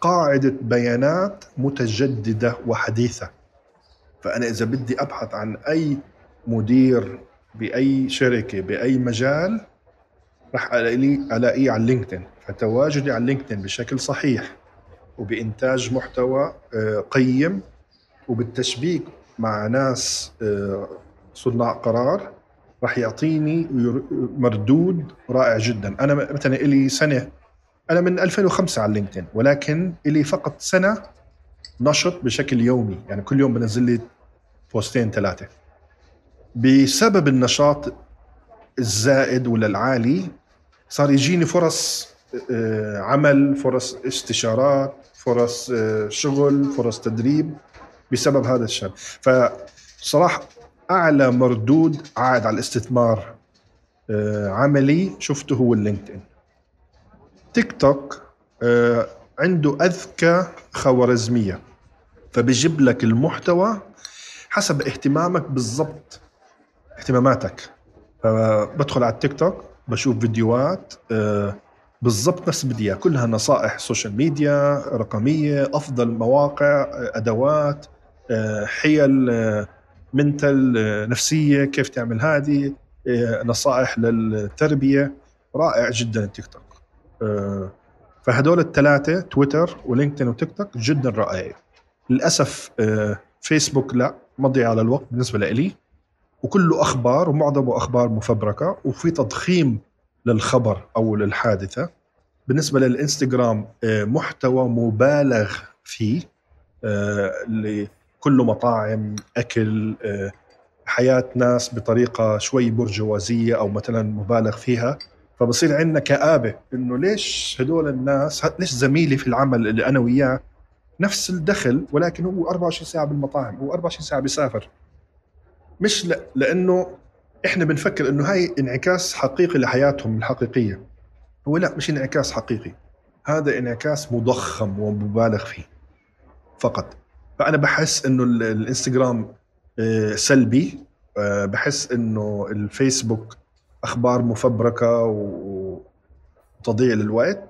قاعدة بيانات متجددة وحديثة. فأنا إذا بدي أبحث عن أي مدير بأي شركة بأي مجال راح ألاقيه على لينكدين. فتواجدي على لينكدين بشكل صحيح وبإنتاج محتوى آه، قيم وبالتشبيك مع ناس آه، صناع قرار راح يعطيني مردود رائع جدا. أنا مثلا لي سنة أنا من 2005 على لينكدين ولكن لي فقط سنة نشط بشكل يومي. يعني كل يوم بنزل لي بوستين ثلاثة. بسبب النشاط الزائد ولا العالي صار يجيني فرص آه، عمل فرص استشارات فرص آه، شغل فرص تدريب بسبب هذا الشان فصراحة أعلى مردود عائد على الاستثمار آه، عملي شفته هو اللينكدين تيك توك عنده أذكى خوارزمية. فبيجيب لك المحتوى حسب اهتمامك بالضبط. اهتماماتك. فبدخل على التيك توك بشوف فيديوهات آه، بالضبط نفس بدي كلها نصائح social media رقمية أفضل مواقع آه، أدوات آه، حيل آه، mental آه، نفسية كيف تعمل هذه آه، نصائح للتربية. رائع جدا التيك توك آه، فهدول الثلاثة تويتر ولينكدين وتيك توك جدا رائعين. للأسف آه، فيسبوك لا مضيع على الوقت بالنسبة لي وكله أخبار ومعظمه أخبار مفبركة وفي تضخيم للخبر أو للحادثة. بالنسبة للإنستغرام آه، محتوى مبالغ فيه آه، اللي كله مطاعم أكل آه، حياة ناس بطريقة شوي برجوازية أو مثلا مبالغ فيها. فبصير عندنا كآبة إنه ليش هدول الناس ليش زميلي في العمل اللي أنا وياه نفس الدخل ولكن هو 24 ساعة بالمطاعم هو 24 ساعة بيسافر. مش ل... لأنه إحنا بنفكر إنه هاي انعكاس حقيقي لحياتهم الحقيقية. هو لا مش انعكاس حقيقي. هذا انعكاس مضخم ومبالغ فيه فقط. فأنا بحس إنه ال- الإنستغرام آه، سلبي آه، بحس إنه الفيسبوك أخبار مفبركة و- وتضييع للوقت.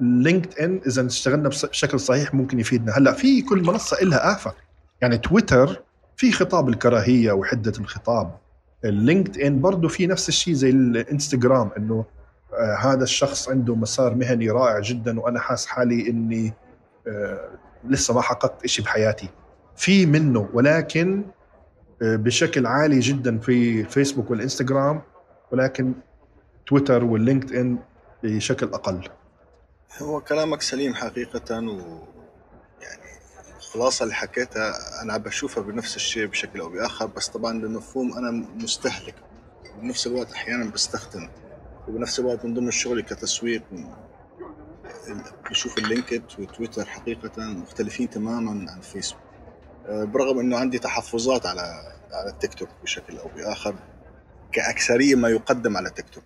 لينكد ان إذا اشتغلنا بشكل صحيح ممكن يفيدنا. هلأ في كل منصة لها آفة. يعني تويتر في خطاب الكراهية وحدة الخطاب. اللينكد ان برضه في نفس الشيء زي الانستغرام إنه آه هذا الشخص عنده مسار مهني رائع جدا وأنا حاس حالي إني آه لسه ما حققت شيء بحياتي. في منه ولكن آه بشكل عالي جدا في فيسبوك والانستغرام ولكن تويتر واللينكد ان بشكل أقل. هو كلامك سليم حقيقة و الخلاصة اللي حكيتها عم بشوفها بنفس الشيء بشكل أو بآخر بس طبعا بمفهوم أنا مستهلك. بنفس الوقت أحيانا بستخدم وبنفس الوقت من ضمن شغلي كتسويق بشوف اللينكد وتويتر حقيقة مختلفين تماما عن فيسبوك. أه، برغم إنه عندي تحفظات على على التيك توك بشكل أو بآخر كأكثرية ما يقدم على تيك توك.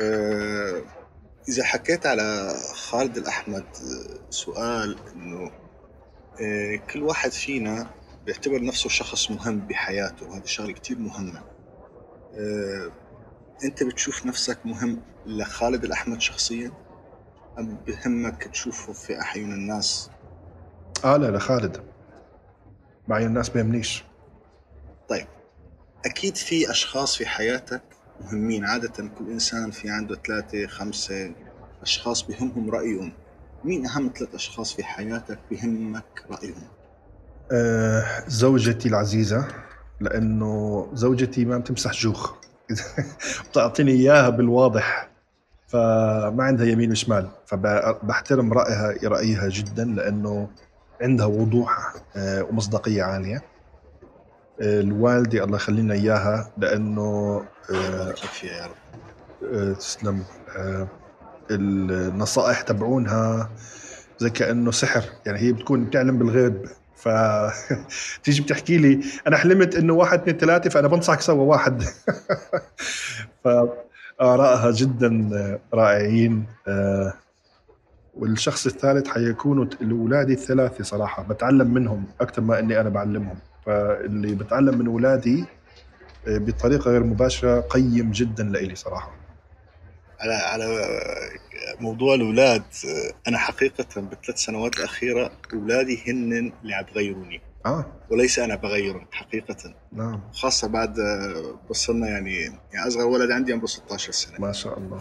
أه، إذا حكيت على خالد الأحمد أه، سؤال إنه كل واحد فينا بيعتبر نفسه شخص مهم بحياته وهذه شغلة كتير مهمة. أه، أنت بتشوف نفسك مهم لخالد الأحمد شخصيا؟ أم بهمك تشوفه في أعين الناس؟ آه لا لا خالد معي الناس بيهمنيش طيب أكيد في أشخاص في حياتك مهمين. عادة كل إنسان في عنده ثلاثة خمسة أشخاص بهمهم رأيهم. مين أهم ثلاث أشخاص في حياتك بهمك رأيهم؟ آه زوجتي العزيزة لأنه زوجتي ما بتمسح جوخ. بتعطيني إياها بالواضح فما عندها يمين وشمال فبحترم رأيها رأيها جدا لأنه عندها وضوح آه، ومصداقية عالية. آه، الوالدة الله يخلينا إياها لأنه آه، فيها يا رب. تسلم. النصائح تبعونها زي كأنه سحر. يعني هي بتكون بتعلم بالغيب. ف تيجي بتحكي لي أنا حلمت إنه واحد اثنين ثلاثة فأنا بنصحك سوا واحد. فآرائها جدا رائعين. آه، والشخص الثالث حيكونوا اولادي الثلاثة صراحة. بتعلم منهم أكثر ما إني أنا بعلمهم. فاللي بتعلم من أولادي آه، بطريقة غير مباشرة قيم جدا لإلي صراحة. على على موضوع الأولاد أنا حقيقة بالثلاث سنوات الأخيرة أولادي هن اللي عم بغيروني. آه. وليس أنا بغيرهم حقيقة. نعم. خاصة بعد وصلنا يعني يعني أصغر ولد عندي عمره 16 سنة. ما شاء الله.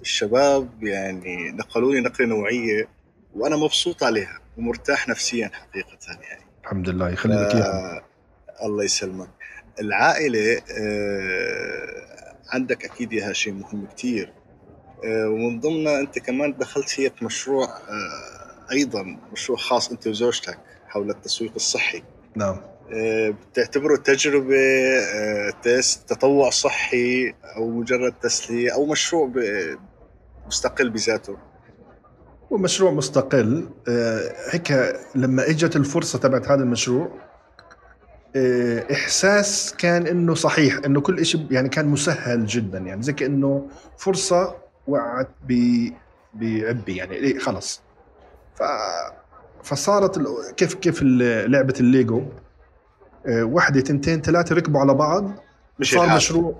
فالشباب يعني نقلوني نقلة نوعية وأنا مبسوط عليها ومرتاح نفسيا حقيقة يعني. الحمد لله يخلي لك آه الله يسلمك. العائلة آه عندك أكيد إياها شيء مهم كتير. آه ومن ضمنها أنت كمان دخلت فيها مشروع آه أيضا مشروع خاص أنت وزوجتك حول التسويق الصحي. نعم. آه، بتعتبره تجربة تست تطوع صحي أو مجرد تسلية أو مشروع مستقل بذاته. ومشروع مستقل. آه، هيك لما إجت الفرصة تبعت هذا المشروع إحساس كان إنه صحيح إنه كل شيء يعني كان مسهل جدا يعني زي كأنه فرصة وقعت ب بعبي يعني إيه خلص ف فصارت كيف كيف لعبة الليجو آه، وحده تنتين ثلاثة ركبوا على بعض مش صار الحال. مشروع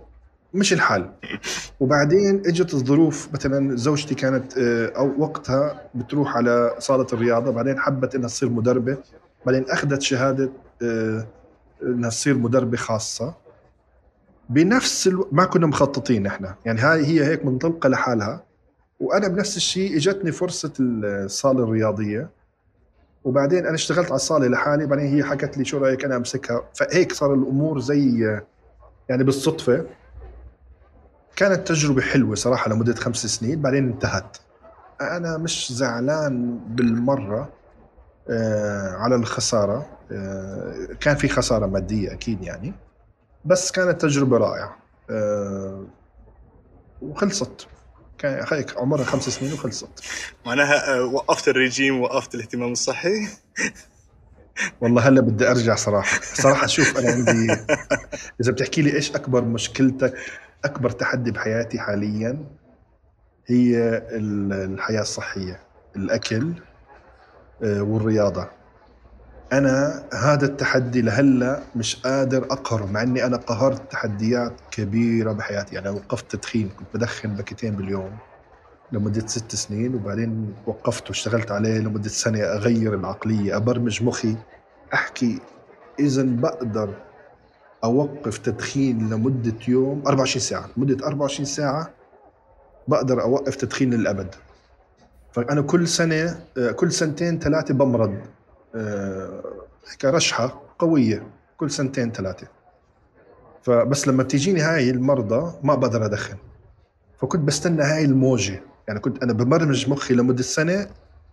مش الحال وبعدين إجت الظروف مثلا زوجتي كانت آه، أو وقتها بتروح على صالة الرياضة بعدين حبت إنها تصير مدربة بعدين أخذت شهادة آه، انها تصير مدربة خاصة. بنفس ألو... ما كنا مخططين إحنا. يعني هاي هي هيك منطلقة لحالها. وأنا بنفس الشيء إجتني فرصة الصالة الرياضية. وبعدين أنا اشتغلت على الصالة لحالي. بعدين هي حكت لي شو رأيك أنا أمسكها. فهيك صار الأمور زي يعني بالصدفة. كانت تجربة حلوة صراحة لمدة خمس سنين. بعدين انتهت. أنا مش زعلان بالمرة آه، على الخسارة. آه، كان في خسارة مادية أكيد يعني بس كانت تجربة رائعة. آه، وخلصت. كان هيك عمرها خمس سنين وخلصت. معناها آه، وقفت الرجيم وقفت الاهتمام الصحي. والله هلا بدي أرجع صراحة. صراحة شوف أنا عندي إذا بتحكي لي إيش أكبر مشكلتك أكبر تحدي بحياتي حاليا هي ال- الحياة الصحية الأكل آه، والرياضة. أنا هذا التحدي لهلا مش قادر أقهره مع إني أنا قهرت تحديات كبيرة بحياتي. يعني وقفت تدخين كنت بدخن باكيتين باليوم لمدة ست سنين وبعدين وقفت واشتغلت عليه لمدة سنة أغير العقلية أبرمج مخي. أحكي إذا بقدر أوقف تدخين لمدة يوم 24 ساعة. لمدة 24 ساعة بقدر أوقف تدخين للأبد. فأنا كل سنة كل سنتين ثلاثة بمرض. آه، هيك رشحة قوية كل سنتين ثلاثة. فبس لما بتيجيني هاي المرضى ما بقدر أدخن. فكنت بستنى هاي الموجة. يعني كنت أنا ببرمج مخي لمدة سنة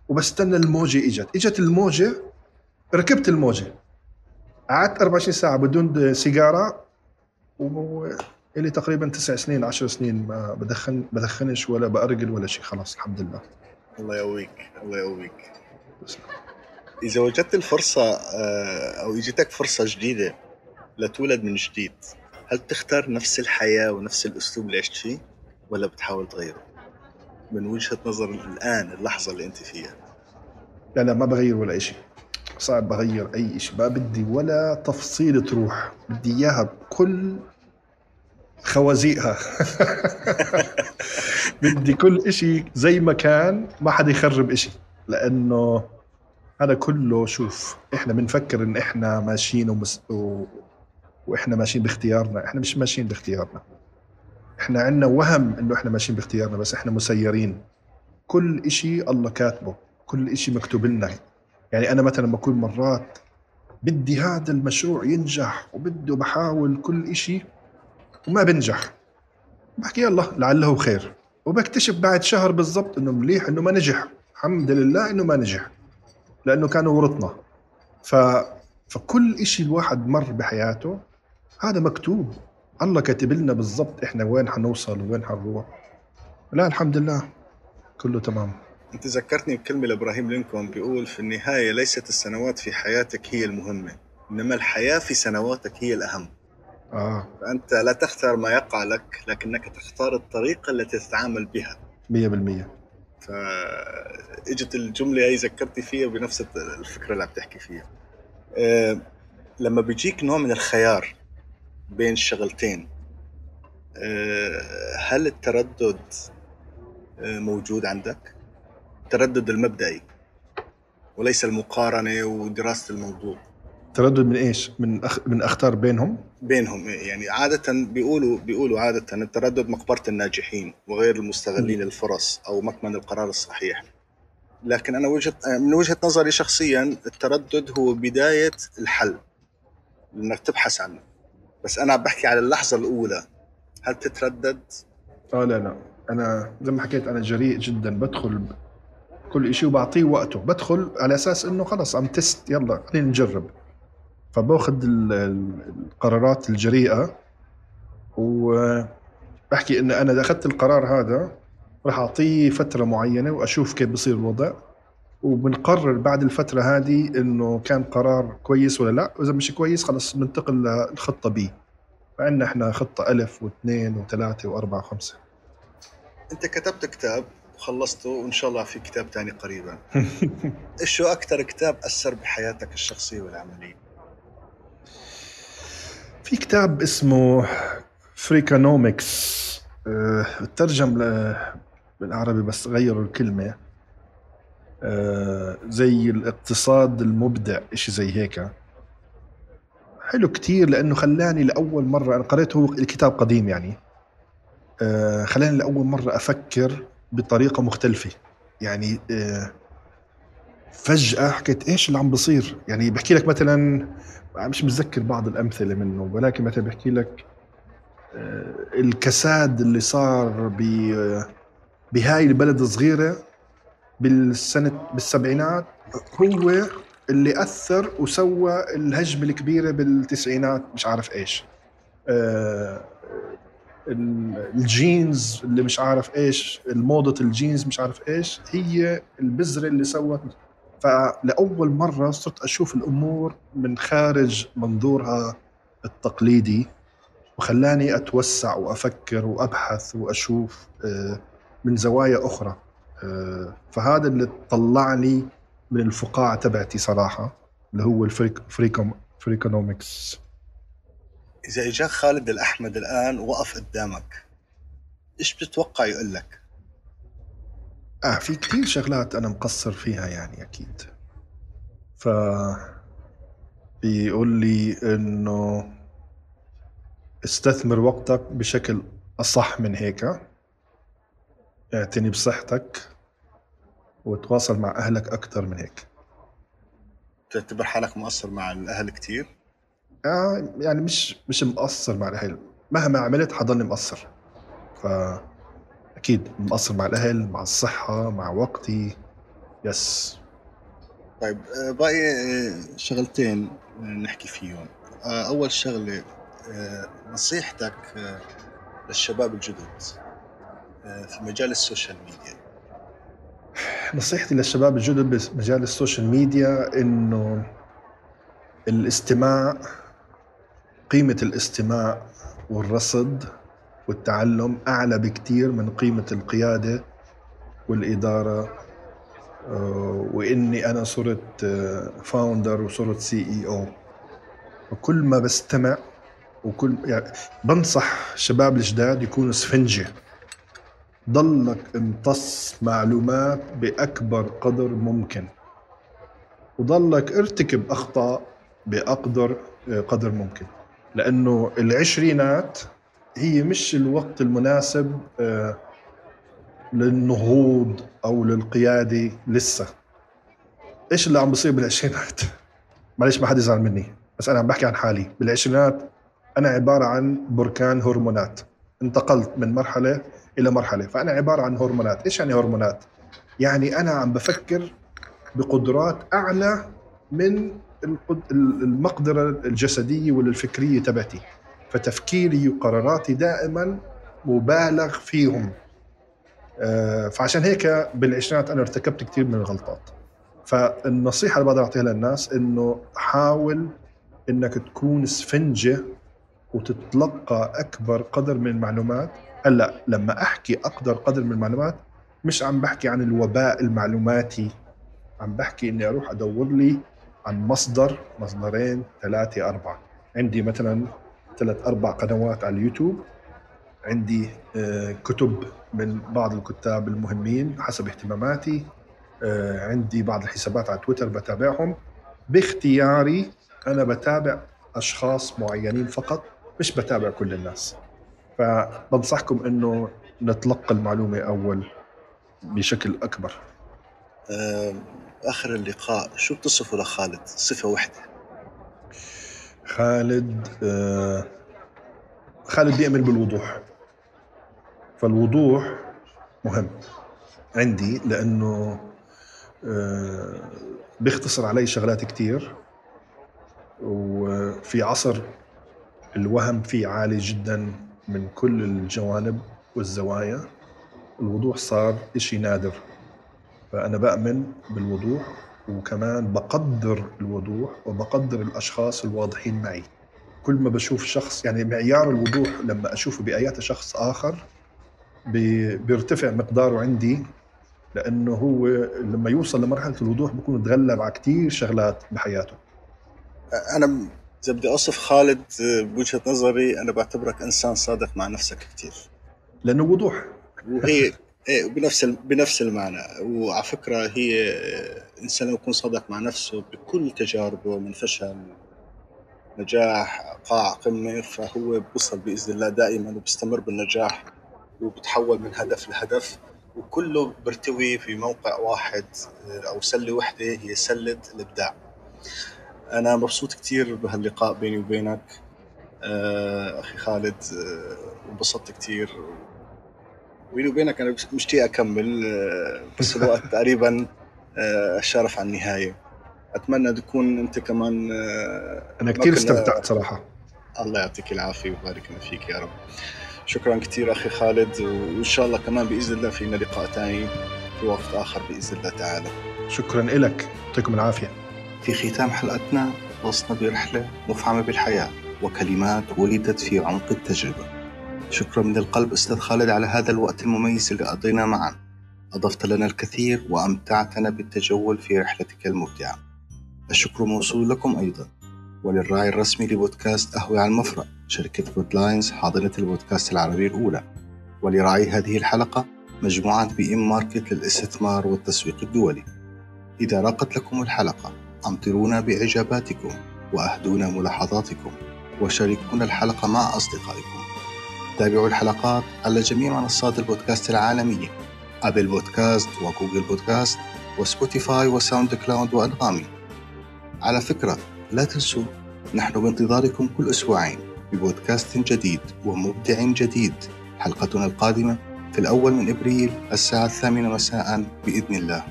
وبستنى الموجة إجت. إجت الموجة ركبت الموجة. قعدت 24 ساعة بدون سيجارة وإلي تقريبا تسع سنين عشر سنين ما بدخن بدخنش ولا بأرجل ولا شيء خلاص الحمد لله. الله يقويك الله يقويك. إذا وجدت الفرصة آه، أو إجتك فرصة جديدة لتولد من جديد هل تختار نفس الحياة ونفس الأسلوب اللي عشت فيه ولا بتحاول تغيره؟ من وجهة نظر الآن اللحظة اللي أنت فيها. لا لا ما بغير ولا شيء صعب بغير أي شيء ما بدي ولا تفصيل تروح بدي إياها بكل خوازيقها. بدي كل إشي زي ما كان ما حدا يخرب إشي. لأنه هذا كله شوف إحنا بنفكر إن إحنا ماشيين ومس... و... وإحنا ماشيين باختيارنا إحنا مش ماشيين باختيارنا. إحنا عندنا وهم إنه إحنا ماشيين باختيارنا بس إحنا مسيرين. كل إشي الله كاتبه كل إشي مكتوب لنا. يعني أنا مثلا بكون مرات بدي هذا المشروع ينجح وبده بحاول كل إشي وما بنجح بحكي يلا لعله خير. وبكتشف بعد شهر بالضبط إنه مليح إنه ما نجح. الحمد لله إنه ما نجح. لأنه كانوا ورطنا. ف... فكل إشي الواحد مر بحياته هذا مكتوب. الله كاتب لنا بالضبط إحنا وين حنوصل وين حنروح. لا الحمد لله. كله تمام. أنت ذكرتني بكلمة لإبراهيم لينكولن بيقول في النهاية ليست السنوات في حياتك هي المهمة إنما الحياة في سنواتك هي الأهم. آه. فأنت لا تختار ما يقع لك لكنك تختار الطريقة التي تتعامل بها. 100% فاجت الجملة هي ذكرتي فيها بنفس الفكرة اللي عم تحكي فيها. أه لما بيجيك نوع من الخيار بين الشغلتين أه هل التردد أه موجود عندك؟ التردد المبدئي وليس المقارنة ودراسة الموضوع. تردد من إيش؟ من أخ... من أختار بينهم؟ بينهم يعني عادة بيقولوا بيقولوا عادة التردد مقبرة الناجحين وغير المستغلين الفرص أو مكمن القرار الصحيح. لكن أنا وجهة من وجهة نظري شخصيا التردد هو بداية الحل إنك تبحث عنه. بس أنا عم بحكي على اللحظة الأولى. هل تتردد؟ آه لا لا. أنا زي ما حكيت أنا جريء جدا. بدخل كل شيء وبعطيه وقته. بدخل على أساس إنه خلص عم تست يلا خلينا نجرب. فباخذ ال- ال- القرارات الجريئة وبحكي إن أنا إذا أخذت القرار هذا راح أعطيه فترة معينة وأشوف كيف بصير الوضع وبنقرر بعد الفترة هذه إنه كان قرار كويس ولا لأ وإذا مش كويس خلص بننتقل للخطة بي. فعندنا إحنا خطة ألف واثنين وثلاثة وأربعة وخمسة. أنت كتبت كتاب وخلصته وإن شاء الله في كتاب تاني قريبا. شو أكثر كتاب أثر بحياتك الشخصية والعملية؟ في كتاب اسمه فريكانومكس أه ترجم بالعربي بس غيروا الكلمة. أه زي الاقتصاد المبدع إشي زي هيك. حلو كتير لأنه خلاني لأول مرة أنا قريته الكتاب قديم يعني. أه خلاني لأول مرة أفكر بطريقة مختلفة. يعني أه فجأة حكيت إيش اللي عم بصير؟ يعني بحكي لك مثلا مش متذكر بعض الأمثلة منه ولكن مثلا بحكي لك آه، الكساد اللي صار ب بهاي البلد الصغيرة بالسنة بالسبعينات هو اللي أثر وسوى الهجمة الكبيرة بالتسعينات مش عارف إيش. آه، ال- الجينز اللي مش عارف إيش الموضة الجينز مش عارف إيش هي البذرة اللي سوت فلأول مرة صرت أشوف الأمور من خارج منظورها التقليدي وخلاني أتوسع وأفكر وأبحث وأشوف آه، من زوايا أخرى آه، فهذا اللي طلعني من الفقاعة تبعتي صراحة اللي هو ال Freak Freakonom Freakonomics إذا إجاك خالد الأحمد الآن وقف قدامك إيش بتتوقع يقول لك؟ آه في كثير شغلات أنا مقصر فيها يعني أكيد. ف بيقول لي إنه استثمر وقتك بشكل أصح من هيك. اعتني بصحتك وتواصل مع أهلك أكثر من هيك. تعتبر حالك مقصر مع الأهل كتير؟ آه يعني مش مش مقصر مع الأهل. مهما عملت حضلني مقصر. ف أكيد مقصر مع الأهل مع الصحة مع وقتي. yes طيب باقي آه، شغلتين آه، نحكي فيهم. آه، أول شغلة نصيحتك للشباب الجدد في مجال ال social media. نصيحتي للشباب الجدد بمجال ال social media إنه الاستماع قيمة الاستماع والرصد والتعلم أعلى بكتير من قيمة القيادة والإدارة. آه، وإني أنا صرت founder وصرت CEO وكل ما بستمع وكل يعني بنصح الشباب الجداد يكونوا اسفنجه ضلك امتص معلومات بأكبر قدر ممكن. وضلك ارتكب أخطاء بأقدر قدر ممكن. لأنه العشرينات هي مش الوقت المناسب آه، للنهوض أو للقيادة لسه. إيش اللي عم بصير بالعشرينات؟ معلش ما حد يزعل مني بس أنا عم بحكي عن حالي. بالعشرينات أنا عبارة عن بركان هرمونات. انتقلت من مرحلة إلى مرحلة فأنا عبارة عن هرمونات. إيش يعني هرمونات؟ يعني أنا عم بفكر بقدرات أعلى من المقدرة الجسدية والفكرية تبعتي. فتفكيري وقراراتي دائما مبالغ فيهم. آه، فعشان هيك بالعشرينات أنا ارتكبت كثير من الغلطات. فالنصيحة اللي بقدر أعطيها للناس إنه حاول إنك تكون اسفنجه وتتلقى أكبر قدر من المعلومات. هلأ لما أحكي أقدر قدر من المعلومات مش عم بحكي عن الوباء المعلوماتي. عم بحكي إني أروح أدور لي عن مصدر مصدرين ثلاثة أربعة. عندي مثلا ثلاث أربع قنوات على اليوتيوب. عندي آه، كتب من بعض الكتاب المهمين حسب اهتماماتي. آه، عندي بعض الحسابات على تويتر بتابعهم. باختياري أنا بتابع أشخاص معينين فقط مش بتابع كل الناس. فبنصحكم إنه نتلقى المعلومة أول بشكل أكبر. آه، آخر اللقاء شو بتصفه لخالد؟ صفة واحدة خالد آه، خالد بيأمن بالوضوح. فالوضوح مهم عندي لأنه آه، بيختصر علي شغلات كتير وفي عصر الوهم فيه عالي جدا من كل الجوانب والزوايا. الوضوح صار إشي نادر فأنا بأمن بالوضوح وكمان بقدر الوضوح وبقدر الأشخاص الواضحين معي. كل ما بشوف شخص يعني معيار الوضوح لما أشوفه بآيات شخص بي- بيرتفع مقداره عندي لأنه هو لما يوصل لمرحلة الوضوح بكون تغلب على كتير شغلات بحياته. أنا إذا بدي أوصف خالد آه، بوجهة نظري أنا بعتبرك إنسان صادق مع نفسك كثير لأنه وضوح. وهي إيه بنفس بنفس المعنى. وعلى فكرة هي الانسان لما يكون صادق مع نفسه بكل تجاربه من فشل نجاح قاع قمة فهو بوصل بإذن الله دائما وبيستمر بالنجاح وبتحول من هدف لهدف. وكله بيرتوي في موقع واحد آه، أو سلة وحدة هي سلة الإبداع. أنا مبسوط كثير بهاللقاء بيني وبينك آه، أخي خالد وانبسطت كثير بيني وبينك أنا مشتاق أكمل آه، بس الوقت تقريبا آه، شارف على النهاية. أتمنى تكون أنت كمان آه، أنا كثير استمتعت صراحة. الله يعطيك العافية ويبارك فيك يا رب. شكرا كثير أخي خالد وإن شاء الله كمان بإذن الله فينا لقاء ثاني في وقت آخر بإذن الله تعالى. شكرا لك يعطيكم العافية. في ختام حلقتنا غصنا برحلة مفعمة بالحياة وكلمات ولدت في عمق التجربة. شكرا من القلب أستاذ خالد على هذا الوقت المميز اللي قضيناه معا. أضفت لنا الكثير وأمتعتنا بالتجول في رحلتك المبدعة الشكر موصول لكم أيضا. وللراعي الرسمي لبودكاست أهوي على المفرق شركة بودلاينز حاضنة البودكاست العربي الأولى. ولراعي هذه الحلقة مجموعة بي إم ماركت للاستثمار والتسويق الدولي. إذا راقت لكم الحلقة أمطرونا بإعجاباتكم وأهدونا ملاحظاتكم. وشاركونا الحلقة مع أصدقائكم. تابعوا الحلقات على جميع منصات البودكاست العالمية أبل بودكاست وجوجل بودكاست وسبوتيفاي وساوند كلاود وأنغامي. على فكرة لا تنسوا نحن بانتظاركم كل أسبوعين ببودكاست جديد ومبدع جديد. حلقتنا القادمة في الأول من إبريل الساعة الثامنة مساء بإذن الله.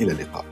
إلى اللقاء.